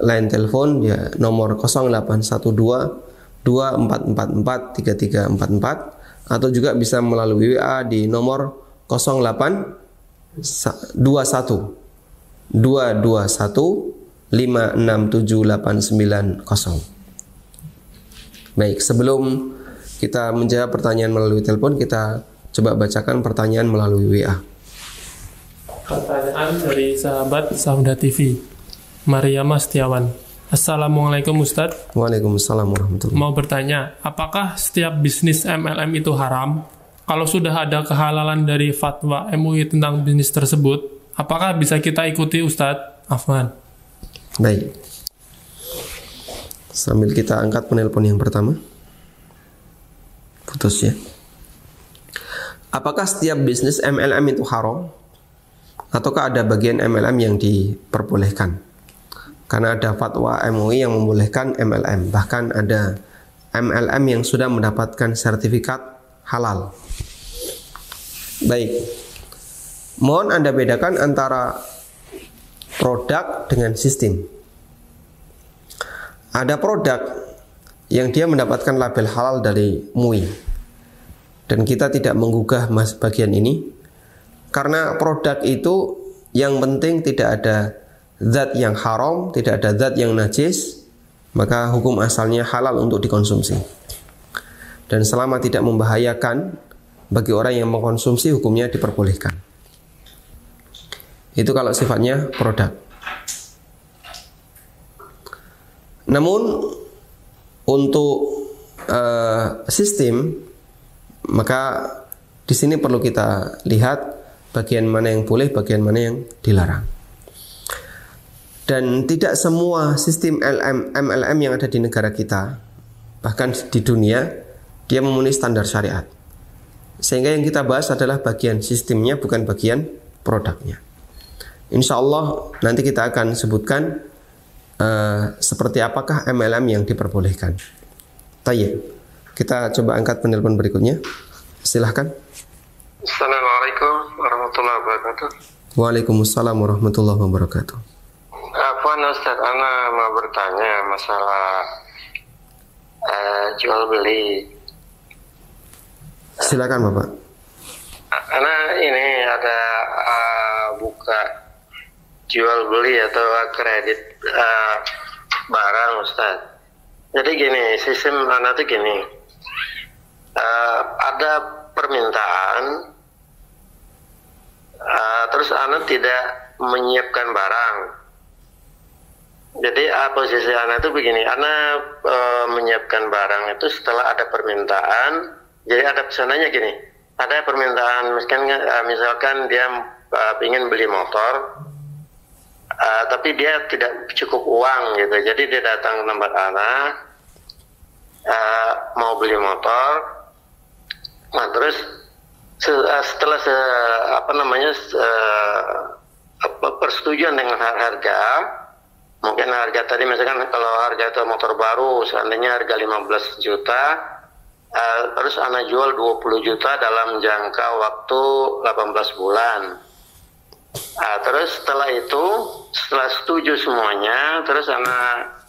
line telepon ya nomor 0812 2444 3344 atau juga bisa melalui WA di nomor 08 21 221 567890. Baik, sebelum kita menjawab pertanyaan melalui telepon, kita coba bacakan pertanyaan melalui WA. Pertanyaan dari sahabat Sauda TV. Mariama Setiawan. Assalamualaikum Ustadz. Waalaikumsalam warahmatullahi Mau bertanya, apakah setiap bisnis MLM itu haram? Kalau sudah ada kehalalan dari fatwa MUI tentang bisnis tersebut, apakah bisa kita ikuti Ustadz? Afwan. Baik. Sambil kita angkat penelpon yang pertama. Putus ya. Apakah setiap bisnis MLM itu haram? Ataukah ada bagian MLM yang diperbolehkan? Karena ada fatwa MUI yang membolehkan MLM. Bahkan ada MLM yang sudah mendapatkan sertifikat halal. Baik. Mohon Anda bedakan antara produk dengan sistem. Ada produk yang dia mendapatkan label halal dari MUI. Dan kita tidak menggugah mas bagian ini karena produk itu yang penting tidak ada zat yang haram, tidak ada zat yang najis, maka hukum asalnya halal untuk dikonsumsi. Dan selama tidak membahayakan bagi orang yang mengkonsumsi hukumnya diperbolehkan. Itu kalau sifatnya produk. Namun untuk uh, sistem maka di sini perlu kita lihat bagian mana yang boleh, bagian mana yang dilarang. Dan tidak semua sistem LM, MLM yang ada di negara kita, bahkan di dunia, dia memenuhi standar syariat. Sehingga yang kita bahas adalah bagian sistemnya, bukan bagian produknya. Insya Allah nanti kita akan sebutkan uh, seperti apakah MLM yang diperbolehkan. Tayyip. Kita coba angkat penelpon berikutnya. Silahkan. Assalamualaikum warahmatullahi wabarakatuh. Waalaikumsalam warahmatullahi wabarakatuh. Apa Ustaz, Ana mau bertanya masalah uh, jual beli. Silakan Bapak. Ana ini ada uh, buka jual beli atau kredit uh, barang Ustaz. Jadi gini, sistem Ana tuh gini. Uh, ada permintaan, uh, terus Ana tidak menyiapkan barang. Jadi uh, posisi Ana itu begini, Ana uh, menyiapkan barang itu setelah ada permintaan. Jadi ada pesanannya gini, ada permintaan misalkan uh, misalkan dia uh, ingin beli motor, uh, tapi dia tidak cukup uang gitu. Jadi dia datang ke tempat Ana, uh, mau beli motor, Nah terus setelah se, apa namanya se, apa, persetujuan dengan harga, mungkin harga tadi misalkan kalau harga itu motor baru seandainya harga 15 juta, uh, terus anak jual 20 juta dalam jangka waktu 18 bulan. Uh, terus setelah itu, setelah setuju semuanya, terus anak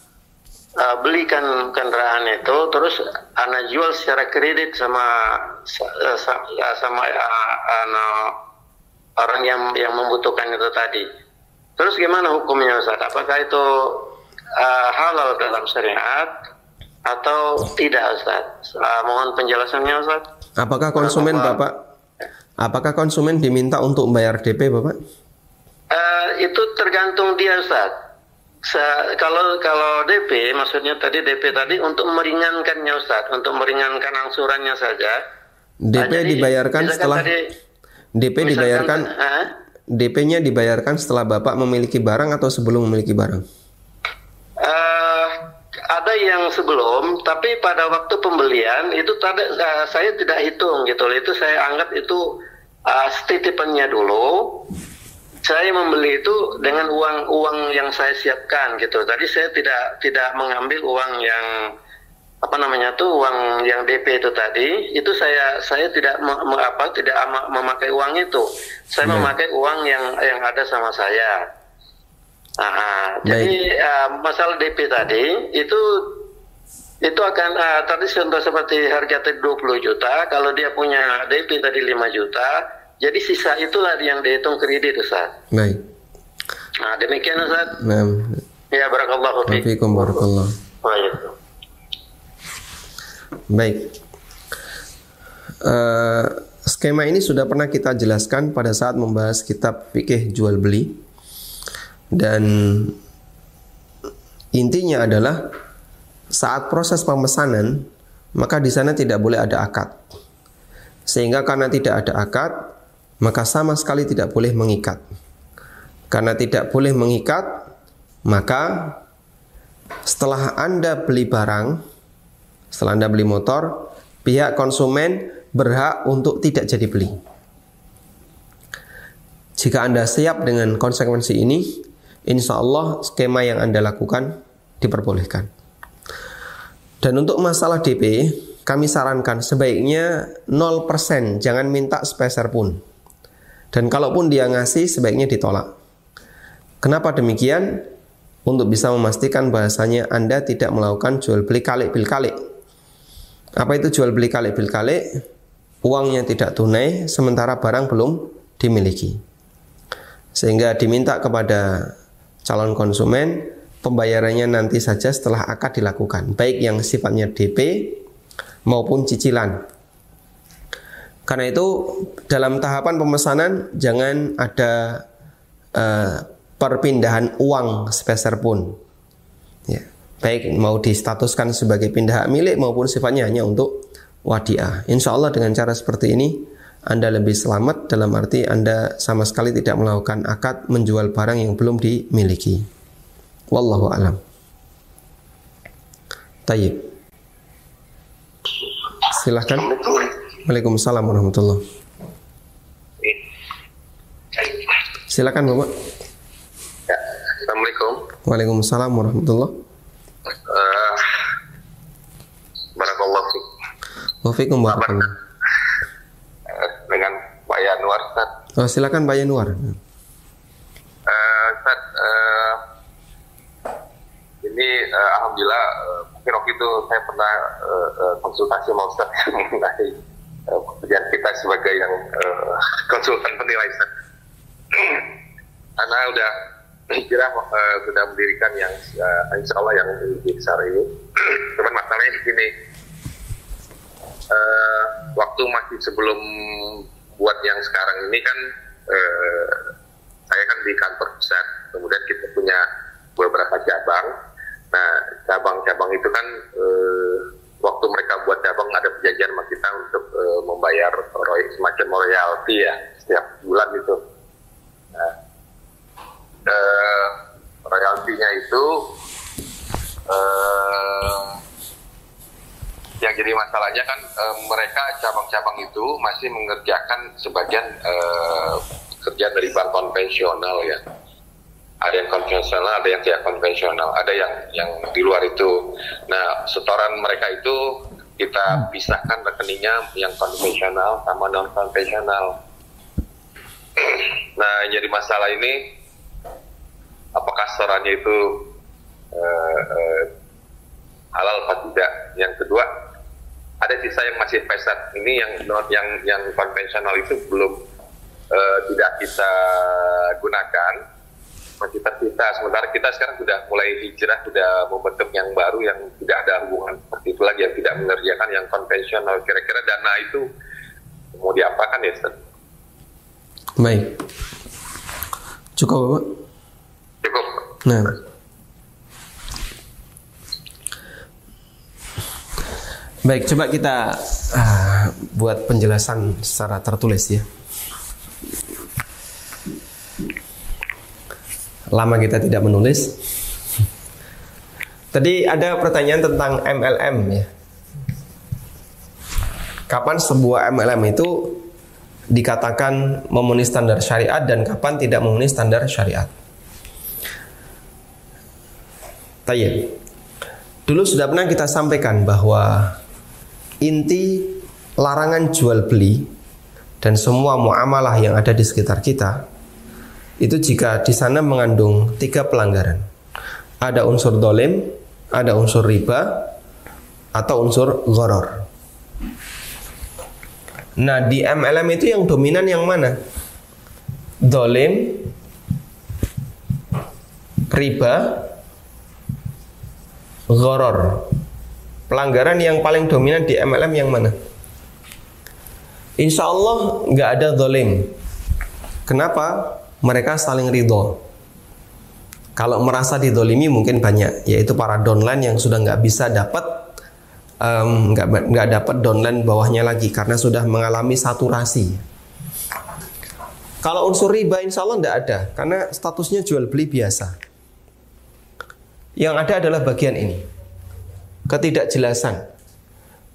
uh, belikan kendaraan itu terus anak jual secara kredit sama sama, sama uh, orang yang yang membutuhkan itu tadi. Terus gimana hukumnya Ustaz? Apakah itu uh, halal dalam syariat atau tidak Ustaz? Uh, mohon penjelasannya Ustaz. Apakah konsumen Bapak Apakah konsumen diminta untuk membayar DP Bapak? Uh, itu tergantung dia Ustaz kalau kalau DP maksudnya tadi DP tadi untuk meringankannya Ustaz, untuk meringankan angsurannya saja. DP nah, dibayarkan setelah tadi, DP dibayarkan uh, DP-nya dibayarkan setelah Bapak memiliki barang atau sebelum memiliki barang? Uh, ada yang sebelum, tapi pada waktu pembelian itu tadi uh, saya tidak hitung gitu. Itu saya anggap itu uh, titipannya dulu saya membeli itu dengan uang uang yang saya siapkan gitu. Tadi saya tidak tidak mengambil uang yang apa namanya tuh uang yang DP itu tadi itu saya saya tidak me, apa tidak memakai uang itu. Saya hmm. memakai uang yang yang ada sama saya. Nah, jadi uh, masalah DP tadi itu itu akan uh, tadi contoh seperti harga tadi 20 juta, kalau dia punya DP tadi 5 juta, jadi sisa itulah yang dihitung kredit Ustaz. Baik. Nah, demikian Ustaz. Nah. Ya, barakallahu fiikum. barakallah. Baik. Uh, skema ini sudah pernah kita jelaskan pada saat membahas kitab fikih jual beli dan intinya adalah saat proses pemesanan maka di sana tidak boleh ada akad. Sehingga karena tidak ada akad, maka sama sekali tidak boleh mengikat. Karena tidak boleh mengikat, maka setelah Anda beli barang, setelah Anda beli motor, pihak konsumen berhak untuk tidak jadi beli. Jika Anda siap dengan konsekuensi ini, insya Allah skema yang Anda lakukan diperbolehkan. Dan untuk masalah DP, kami sarankan sebaiknya 0%, jangan minta sepeser pun. Dan kalaupun dia ngasih, sebaiknya ditolak. Kenapa demikian? Untuk bisa memastikan bahasanya Anda tidak melakukan jual beli kalik bil kalik. Apa itu jual beli kalik bil kalik? Uangnya tidak tunai, sementara barang belum dimiliki. Sehingga diminta kepada calon konsumen pembayarannya nanti saja setelah akad dilakukan, baik yang sifatnya DP maupun cicilan. Karena itu dalam tahapan pemesanan jangan ada uh, perpindahan uang sepeser pun. Ya, baik mau distatuskan sebagai pindah milik maupun sifatnya hanya untuk wadiah. Insya Allah dengan cara seperti ini anda lebih selamat dalam arti Anda sama sekali tidak melakukan akad menjual barang yang belum dimiliki. Wallahu alam. Tayyib. Silahkan. Waalaikumsalam warahmatullah. Silakan Bapak. Ya, Assalamualaikum. Waalaikumsalam warahmatullah. Uh, Barakallahu fiik. Wafikum barakallah. Uh, dengan Pak Yanwar, Ustaz. Oh, silakan Pak Yanwar. Uh, Ustaz, uh, ini uh, alhamdulillah uh, mungkin waktu itu saya pernah uh, konsultasi sama Ustaz mengenai pekerjaan kita sebagai yang uh, konsultan penilai. Karena udah hijrah uh, sudah mendirikan yang uh, insya Allah yang lebih besar ini. Cuman masalahnya di sini uh, waktu masih sebelum buat yang sekarang ini kan uh, saya kan di kantor pusat, kemudian kita punya beberapa cabang. Nah, cabang-cabang itu kan eh, waktu mereka buat cabang ada perjanjian sama kita eh, membayar roy, semacam royalti ya setiap bulan itu. Nah, eh, royaltinya itu eh, yang jadi masalahnya kan eh, mereka cabang-cabang itu masih mengerjakan sebagian eh, kerja dari bank konvensional ya ada yang konvensional, ada yang tidak konvensional, ada yang yang di luar itu. Nah, setoran mereka itu kita pisahkan rekeningnya yang konvensional sama non konvensional. Nah, yang jadi masalah ini apakah setorannya itu eh, eh, halal atau tidak? Yang kedua, ada sisa yang masih pesat. Ini yang non yang yang konvensional itu belum eh, tidak kita gunakan masih tersisa sementara kita sekarang sudah mulai hijrah sudah membentuk yang baru yang tidak ada hubungan seperti itu lagi yang tidak mengerjakan yang konvensional kira-kira dana itu mau diapakan ya Ustaz? Baik. Cukup Bapak? Cukup. Nah. Baik, coba kita uh, buat penjelasan secara tertulis ya. Lama kita tidak menulis. Tadi ada pertanyaan tentang MLM ya. Kapan sebuah MLM itu dikatakan memenuhi standar syariat dan kapan tidak memenuhi standar syariat? Tayyib. Dulu sudah pernah kita sampaikan bahwa inti larangan jual beli dan semua muamalah yang ada di sekitar kita itu jika di sana mengandung tiga pelanggaran. Ada unsur dolim, ada unsur riba, atau unsur goror. Nah di MLM itu yang dominan yang mana? Dolim, riba, goror. Pelanggaran yang paling dominan di MLM yang mana? Insya Allah nggak ada dolim. Kenapa? Mereka saling ridho. Kalau merasa didolimi mungkin banyak, yaitu para downline yang sudah nggak bisa dapat nggak nggak dapat downline bawahnya lagi karena sudah mengalami saturasi. Kalau unsur riba insya Allah nggak ada karena statusnya jual beli biasa. Yang ada adalah bagian ini, ketidakjelasan.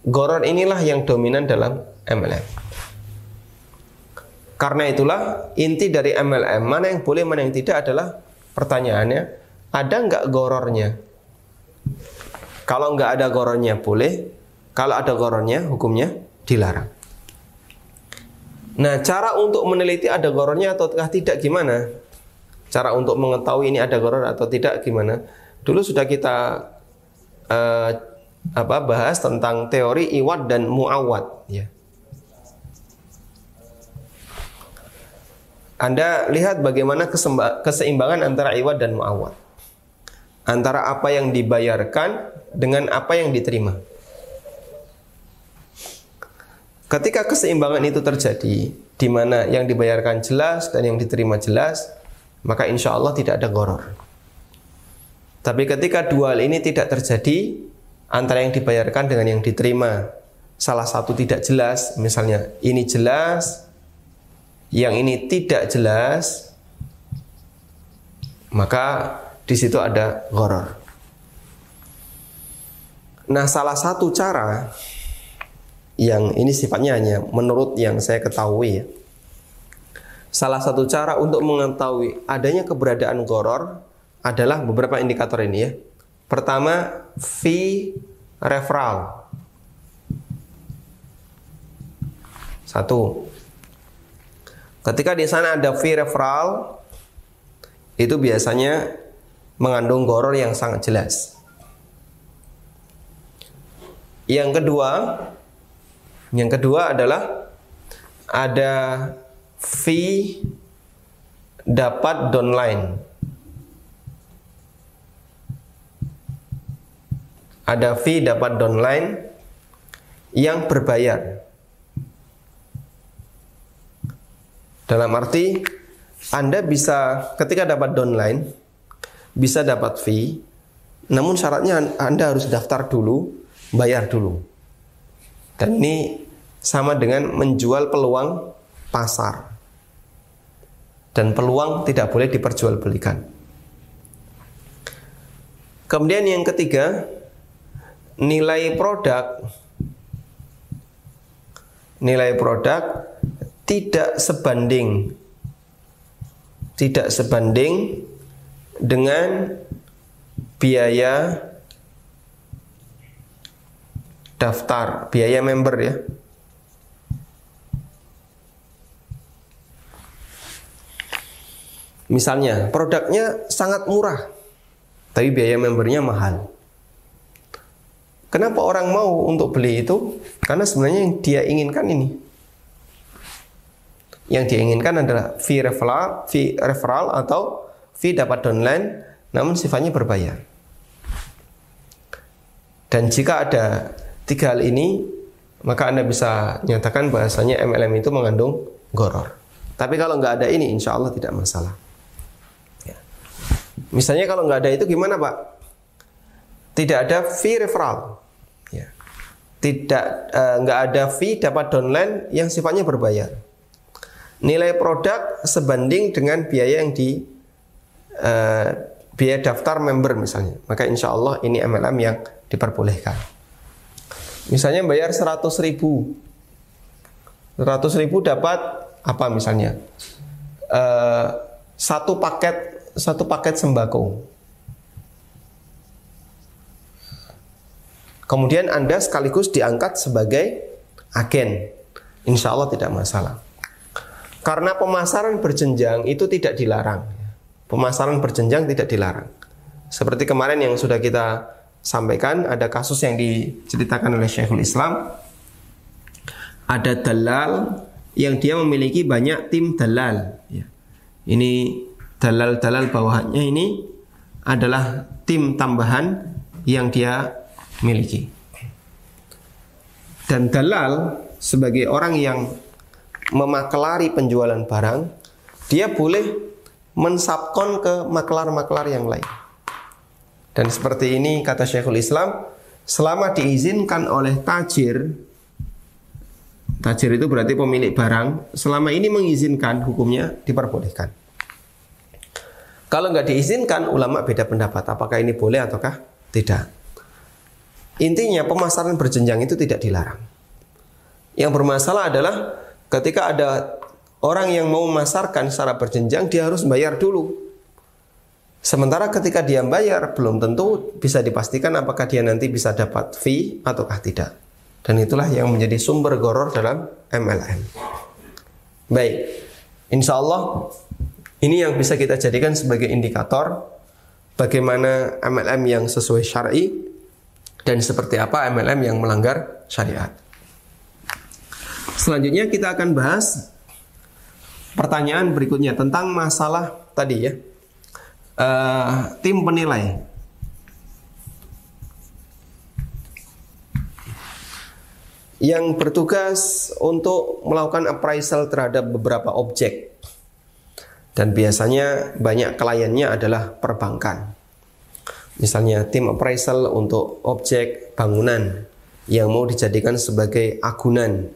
Goror inilah yang dominan dalam MLM. Karena itulah inti dari MLM mana yang boleh mana yang tidak adalah Pertanyaannya, ada nggak gorornya? Kalau nggak ada gorornya boleh, kalau ada gorornya hukumnya dilarang. Nah, cara untuk meneliti ada gorornya atau tidak gimana? Cara untuk mengetahui ini ada goror atau tidak gimana? Dulu sudah kita uh, apa bahas tentang teori iwat dan muawat, ya. Anda lihat bagaimana keseimbangan antara iwad dan muawad. Antara apa yang dibayarkan dengan apa yang diterima. Ketika keseimbangan itu terjadi, di mana yang dibayarkan jelas dan yang diterima jelas, maka insya Allah tidak ada goror. Tapi ketika dua hal ini tidak terjadi, antara yang dibayarkan dengan yang diterima, salah satu tidak jelas, misalnya ini jelas, yang ini tidak jelas, maka di situ ada goror. Nah, salah satu cara yang ini sifatnya hanya menurut yang saya ketahui ya. Salah satu cara untuk mengetahui adanya keberadaan goror adalah beberapa indikator ini ya. Pertama, fee referral. Satu, Ketika di sana ada fee referral, itu biasanya mengandung goror yang sangat jelas. Yang kedua, yang kedua adalah ada fee dapat downline. Ada fee dapat downline yang berbayar. Dalam arti Anda bisa ketika dapat downline bisa dapat fee, namun syaratnya Anda harus daftar dulu, bayar dulu. Dan ini sama dengan menjual peluang pasar. Dan peluang tidak boleh diperjualbelikan. Kemudian yang ketiga, nilai produk nilai produk tidak sebanding tidak sebanding dengan biaya daftar, biaya member ya. Misalnya, produknya sangat murah, tapi biaya membernya mahal. Kenapa orang mau untuk beli itu? Karena sebenarnya yang dia inginkan ini yang diinginkan adalah fee referral, fee referral atau fee dapat downline namun sifatnya berbayar. Dan jika ada tiga hal ini, maka Anda bisa nyatakan bahasanya MLM itu mengandung goror. Tapi kalau nggak ada ini, insya Allah tidak masalah. Ya. Misalnya kalau nggak ada itu gimana Pak? Tidak ada fee referral. Ya. Tidak uh, nggak ada fee dapat downline yang sifatnya berbayar nilai produk sebanding dengan biaya yang di uh, biaya daftar member misalnya. Maka insya Allah ini MLM yang diperbolehkan. Misalnya bayar 100 ribu. 100 ribu dapat apa misalnya? Uh, satu paket satu paket sembako. Kemudian Anda sekaligus diangkat sebagai agen. Insya Allah tidak masalah. Karena pemasaran berjenjang itu tidak dilarang. Pemasaran berjenjang tidak dilarang. Seperti kemarin yang sudah kita sampaikan, ada kasus yang diceritakan oleh Syekhul Islam. Ada dalal yang dia memiliki banyak tim dalal. Ya. Ini dalal-dalal bawahannya ini adalah tim tambahan yang dia miliki. Dan dalal sebagai orang yang memaklari penjualan barang, dia boleh mensabkon ke maklar-maklar yang lain. Dan seperti ini kata Syekhul Islam, selama diizinkan oleh tajir, tajir itu berarti pemilik barang, selama ini mengizinkan hukumnya diperbolehkan. Kalau nggak diizinkan, ulama beda pendapat apakah ini boleh ataukah tidak. Intinya pemasaran berjenjang itu tidak dilarang. Yang bermasalah adalah ketika ada orang yang mau memasarkan secara berjenjang, dia harus bayar dulu. Sementara ketika dia bayar, belum tentu bisa dipastikan apakah dia nanti bisa dapat fee ataukah tidak. Dan itulah yang menjadi sumber goror dalam MLM. Baik, insya Allah ini yang bisa kita jadikan sebagai indikator bagaimana MLM yang sesuai syar'i dan seperti apa MLM yang melanggar syariat. Selanjutnya kita akan bahas pertanyaan berikutnya tentang masalah tadi ya. Uh, tim penilai. Yang bertugas untuk melakukan appraisal terhadap beberapa objek dan biasanya banyak kliennya adalah perbankan. Misalnya tim appraisal untuk objek bangunan yang mau dijadikan sebagai agunan,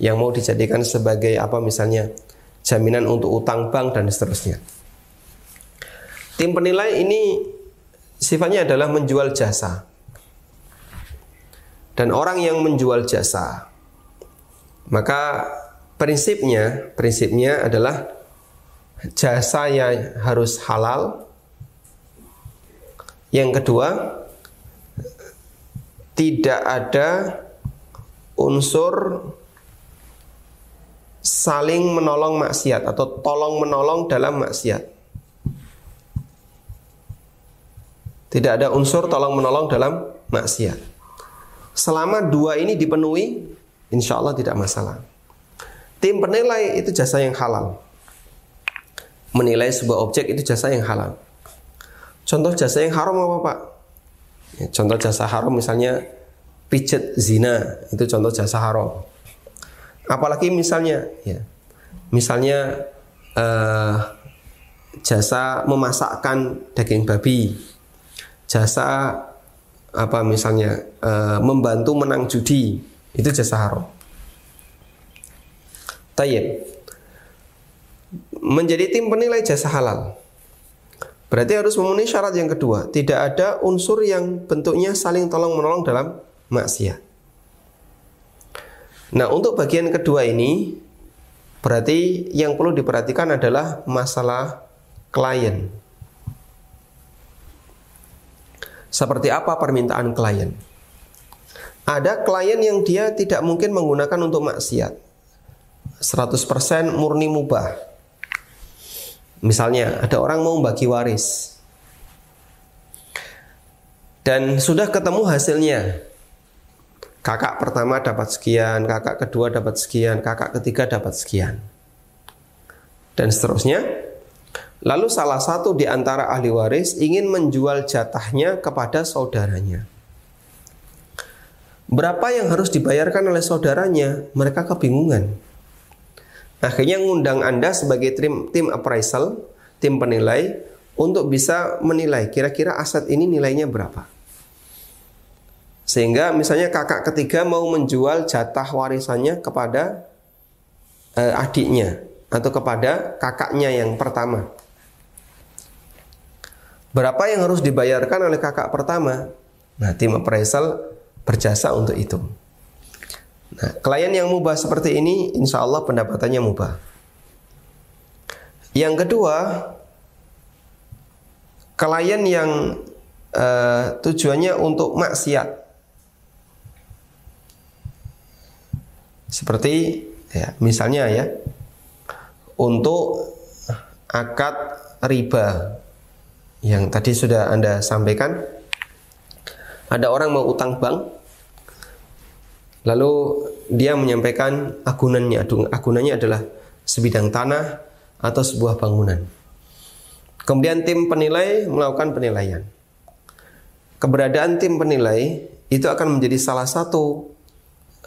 yang mau dijadikan sebagai apa misalnya jaminan untuk utang bank dan seterusnya. Tim penilai ini sifatnya adalah menjual jasa. Dan orang yang menjual jasa maka prinsipnya prinsipnya adalah jasa yang harus halal. Yang kedua, tidak ada unsur saling menolong maksiat atau tolong menolong dalam maksiat. Tidak ada unsur tolong menolong dalam maksiat. Selama dua ini dipenuhi, insya Allah tidak masalah. Tim penilai itu jasa yang halal menilai sebuah objek itu jasa yang halal. Contoh jasa yang haram apa Pak? Ya, contoh jasa haram misalnya pijet zina itu contoh jasa haram. Apalagi misalnya ya, misalnya uh, jasa memasakkan daging babi, jasa apa misalnya uh, membantu menang judi itu jasa haram. Tayyib menjadi tim penilai jasa halal. Berarti harus memenuhi syarat yang kedua, tidak ada unsur yang bentuknya saling tolong menolong dalam maksiat. Nah, untuk bagian kedua ini berarti yang perlu diperhatikan adalah masalah klien. Seperti apa permintaan klien? Ada klien yang dia tidak mungkin menggunakan untuk maksiat. 100% murni mubah. Misalnya ada orang mau bagi waris dan sudah ketemu hasilnya. Kakak pertama dapat sekian, kakak kedua dapat sekian, kakak ketiga dapat sekian. Dan seterusnya. Lalu salah satu di antara ahli waris ingin menjual jatahnya kepada saudaranya. Berapa yang harus dibayarkan oleh saudaranya? Mereka kebingungan. Akhirnya ngundang Anda sebagai tim tim appraisal, tim penilai untuk bisa menilai kira-kira aset ini nilainya berapa. Sehingga misalnya kakak ketiga mau menjual jatah warisannya kepada eh, adiknya atau kepada kakaknya yang pertama. Berapa yang harus dibayarkan oleh kakak pertama? Nah, tim appraisal berjasa untuk itu. Nah, klien yang mubah seperti ini, insya Allah pendapatannya mubah. Yang kedua, klien yang uh, tujuannya untuk maksiat. Seperti ya, misalnya ya, untuk akad riba yang tadi sudah Anda sampaikan, ada orang mau utang bank, Lalu dia menyampaikan agunannya. Agunannya adalah sebidang tanah atau sebuah bangunan. Kemudian tim penilai melakukan penilaian. Keberadaan tim penilai itu akan menjadi salah satu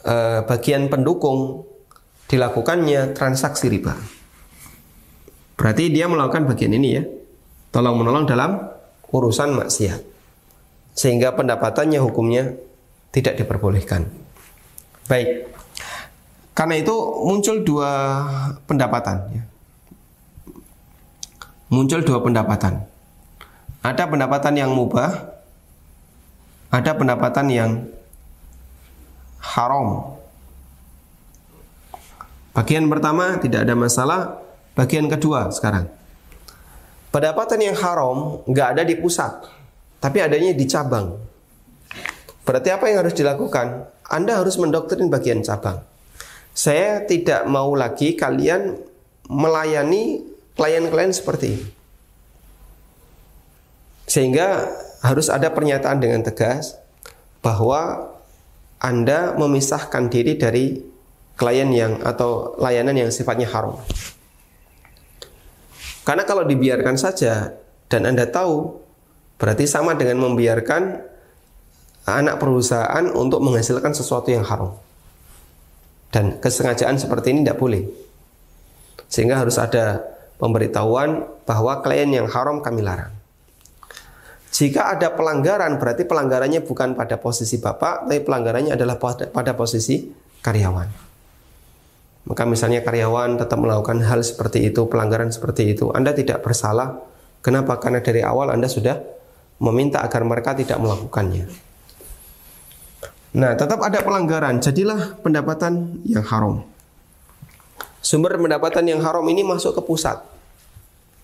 uh, bagian pendukung dilakukannya transaksi riba. Berarti dia melakukan bagian ini ya. Tolong menolong dalam urusan maksiat. Sehingga pendapatannya hukumnya tidak diperbolehkan. Baik. Karena itu muncul dua pendapatan ya. Muncul dua pendapatan. Ada pendapatan yang mubah, ada pendapatan yang haram. Bagian pertama tidak ada masalah, bagian kedua sekarang. Pendapatan yang haram nggak ada di pusat, tapi adanya di cabang. Berarti apa yang harus dilakukan? Anda harus mendoktrin bagian cabang. Saya tidak mau lagi kalian melayani klien-klien seperti ini. Sehingga harus ada pernyataan dengan tegas bahwa Anda memisahkan diri dari klien yang atau layanan yang sifatnya haram. Karena kalau dibiarkan saja dan Anda tahu berarti sama dengan membiarkan anak perusahaan untuk menghasilkan sesuatu yang haram. Dan kesengajaan seperti ini tidak boleh. Sehingga harus ada pemberitahuan bahwa klien yang haram kami larang. Jika ada pelanggaran, berarti pelanggarannya bukan pada posisi bapak, tapi pelanggarannya adalah pada, posisi karyawan. Maka misalnya karyawan tetap melakukan hal seperti itu, pelanggaran seperti itu, Anda tidak bersalah. Kenapa? Karena dari awal Anda sudah meminta agar mereka tidak melakukannya. Nah, tetap ada pelanggaran, jadilah pendapatan yang haram. Sumber pendapatan yang haram ini masuk ke pusat.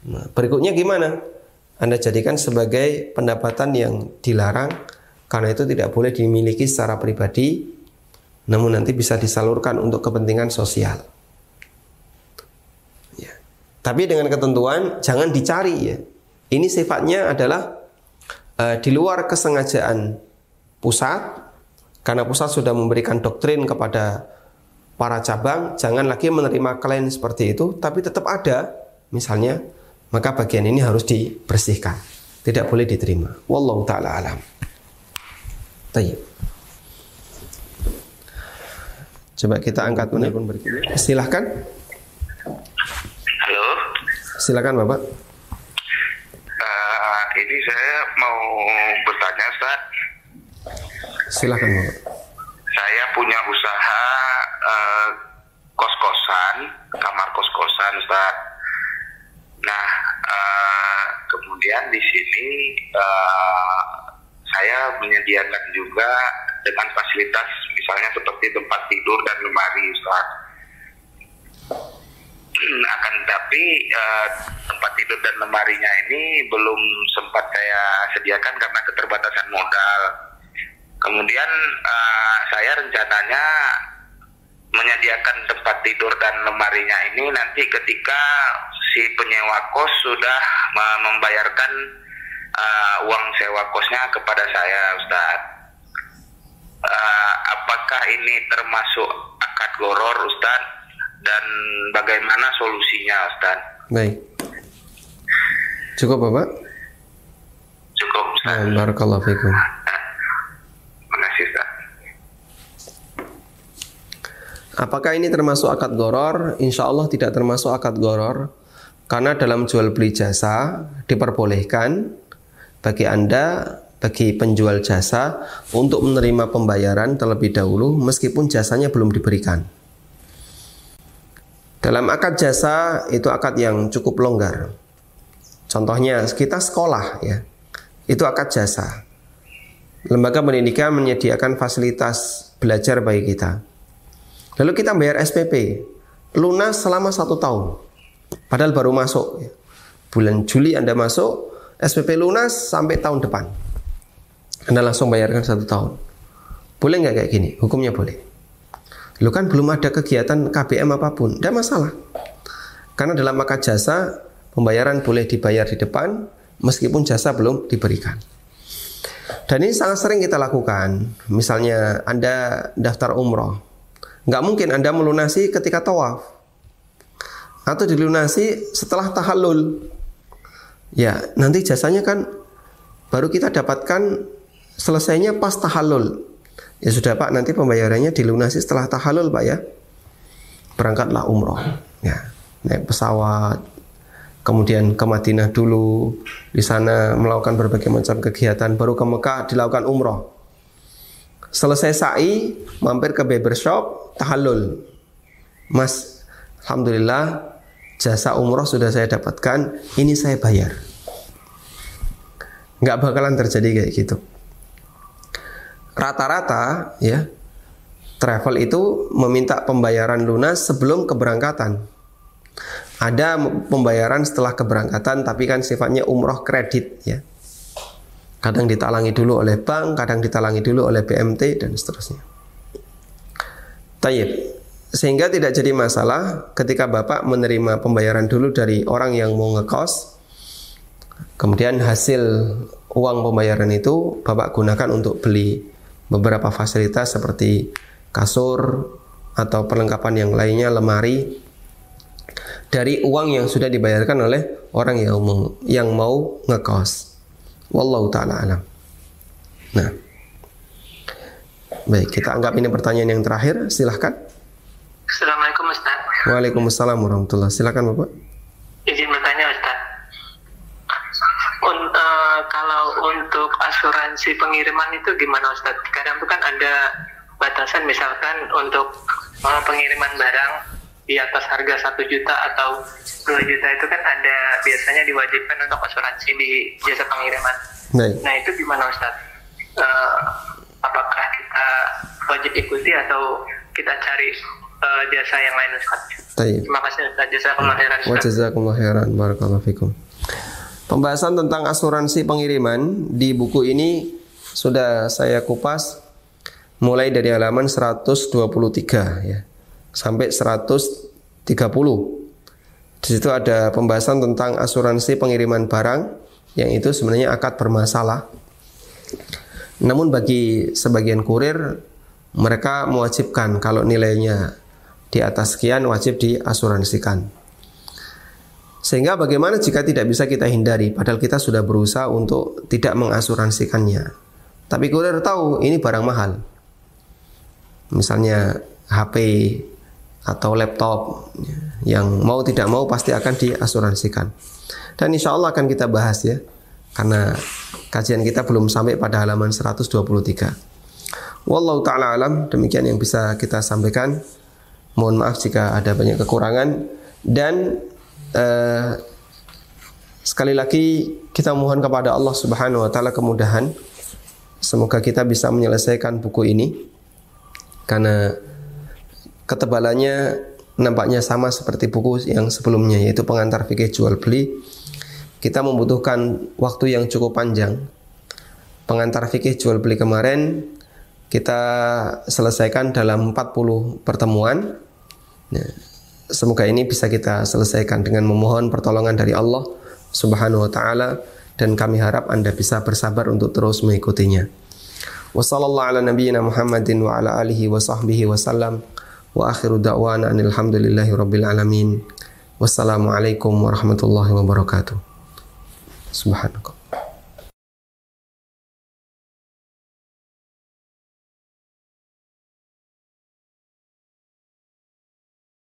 Nah, berikutnya gimana? Anda jadikan sebagai pendapatan yang dilarang karena itu tidak boleh dimiliki secara pribadi namun nanti bisa disalurkan untuk kepentingan sosial. Ya. Tapi dengan ketentuan jangan dicari ya. Ini sifatnya adalah uh, di luar kesengajaan pusat karena pusat sudah memberikan doktrin kepada para cabang jangan lagi menerima klien seperti itu tapi tetap ada misalnya maka bagian ini harus dibersihkan. Tidak boleh diterima. Wallahu taala alam. Tayyib. Coba kita angkat penelpon berikutnya. Silahkan. Halo. Silakan Bapak. Uh, ini saya mau bertanya, Ustaz. Silakan Bapak. Saya punya usaha uh, kos-kosan, kamar kos-kosan, Ustaz. Nah, uh, kemudian di sini uh, saya menyediakan juga dengan fasilitas misalnya seperti tempat tidur dan lemari, Ustaz. Akan tapi uh, tempat tidur dan lemarinya ini belum sempat saya sediakan karena keterbatasan modal. Kemudian uh, saya rencananya menyediakan tempat tidur dan lemarinya ini nanti ketika si penyewa kos sudah membayarkan uh, uang sewa kosnya kepada saya, Ustaz. Uh, apakah ini termasuk akad goror, Ustaz? Dan bagaimana solusinya, Ustaz? Baik. Cukup, Bapak? Cukup, Ustaz. Barakallahu fikum. Terima kasih. Apakah ini termasuk akad goror? Insya Allah tidak termasuk akad goror. Karena dalam jual beli jasa diperbolehkan bagi Anda, bagi penjual jasa untuk menerima pembayaran terlebih dahulu meskipun jasanya belum diberikan. Dalam akad jasa itu akad yang cukup longgar. Contohnya kita sekolah ya. Itu akad jasa. Lembaga pendidikan menyediakan fasilitas belajar bagi kita. Lalu kita bayar SPP lunas selama satu tahun. Padahal baru masuk. Bulan Juli Anda masuk, SPP lunas sampai tahun depan. Anda langsung bayarkan satu tahun. Boleh nggak kayak gini? Hukumnya boleh. Lu kan belum ada kegiatan KBM apa pun, tidak masalah. Karena dalam maka jasa pembayaran boleh dibayar di depan meskipun jasa belum diberikan. Dan ini sangat sering kita lakukan. Misalnya Anda daftar umroh, Nggak mungkin Anda melunasi ketika tawaf. Atau dilunasi setelah tahallul. Ya, nanti jasanya kan baru kita dapatkan selesainya pas tahallul. Ya sudah Pak, nanti pembayarannya dilunasi setelah tahallul Pak ya. Berangkatlah umroh. Ya, naik pesawat, kemudian ke Madinah dulu, di sana melakukan berbagai macam kegiatan, baru ke Mekah dilakukan umroh. Selesai sa'i, mampir ke barbershop, tahallul. Mas, Alhamdulillah jasa umroh sudah saya dapatkan, ini saya bayar. Nggak bakalan terjadi kayak gitu. Rata-rata ya, travel itu meminta pembayaran lunas sebelum keberangkatan. Ada pembayaran setelah keberangkatan tapi kan sifatnya umroh kredit ya. Kadang ditalangi dulu oleh bank, kadang ditalangi dulu oleh BMT dan seterusnya. Tayyib. Sehingga tidak jadi masalah ketika Bapak menerima pembayaran dulu dari orang yang mau ngekos. Kemudian hasil uang pembayaran itu Bapak gunakan untuk beli beberapa fasilitas seperti kasur atau perlengkapan yang lainnya, lemari dari uang yang sudah dibayarkan oleh orang yang mau, yang mau ngekos. Wallahu taala alam. Nah. Baik, kita anggap ini pertanyaan yang terakhir. Silahkan. Assalamualaikum Ustaz. Waalaikumsalam warahmatullahi Silakan Bapak. Izin bertanya Ustaz. Un, uh, kalau untuk asuransi pengiriman itu gimana Ustaz? Kadang itu kan ada batasan misalkan untuk uh, pengiriman barang di atas harga satu juta atau dua juta itu kan ada biasanya diwajibkan untuk asuransi di jasa pengiriman. Baik. Nah itu gimana Ustaz? Uh, apakah kita wajib ikuti atau kita cari uh, jasa yang lain Ustaz? Taib. Terima kasih Ustaz. Jasa khairan Wa jazakumullah khairan. Barakallahu fikum. Pembahasan tentang asuransi pengiriman di buku ini sudah saya kupas mulai dari halaman 123 ya sampai 130. Di situ ada pembahasan tentang asuransi pengiriman barang yang itu sebenarnya akad bermasalah. Namun bagi sebagian kurir mereka mewajibkan kalau nilainya di atas sekian wajib diasuransikan. Sehingga bagaimana jika tidak bisa kita hindari padahal kita sudah berusaha untuk tidak mengasuransikannya. Tapi kurir tahu ini barang mahal. Misalnya HP atau laptop yang mau tidak mau pasti akan diasuransikan. Dan insya Allah akan kita bahas ya, karena kajian kita belum sampai pada halaman 123. Wallahu taala alam, demikian yang bisa kita sampaikan. Mohon maaf jika ada banyak kekurangan dan uh, sekali lagi kita mohon kepada Allah Subhanahu wa taala kemudahan. Semoga kita bisa menyelesaikan buku ini karena ketebalannya nampaknya sama seperti buku yang sebelumnya yaitu pengantar fikih jual beli. Kita membutuhkan waktu yang cukup panjang. Pengantar fikih jual beli kemarin kita selesaikan dalam 40 pertemuan. Nah, semoga ini bisa kita selesaikan dengan memohon pertolongan dari Allah Subhanahu wa taala dan kami harap Anda bisa bersabar untuk terus mengikutinya. Wassalamualaikum warahmatullahi wabarakatuh. Wa akhiru da'wana alhamdulillahi rabbil alamin. Wassalamualaikum warahmatullahi wabarakatuh. Subhanakallah.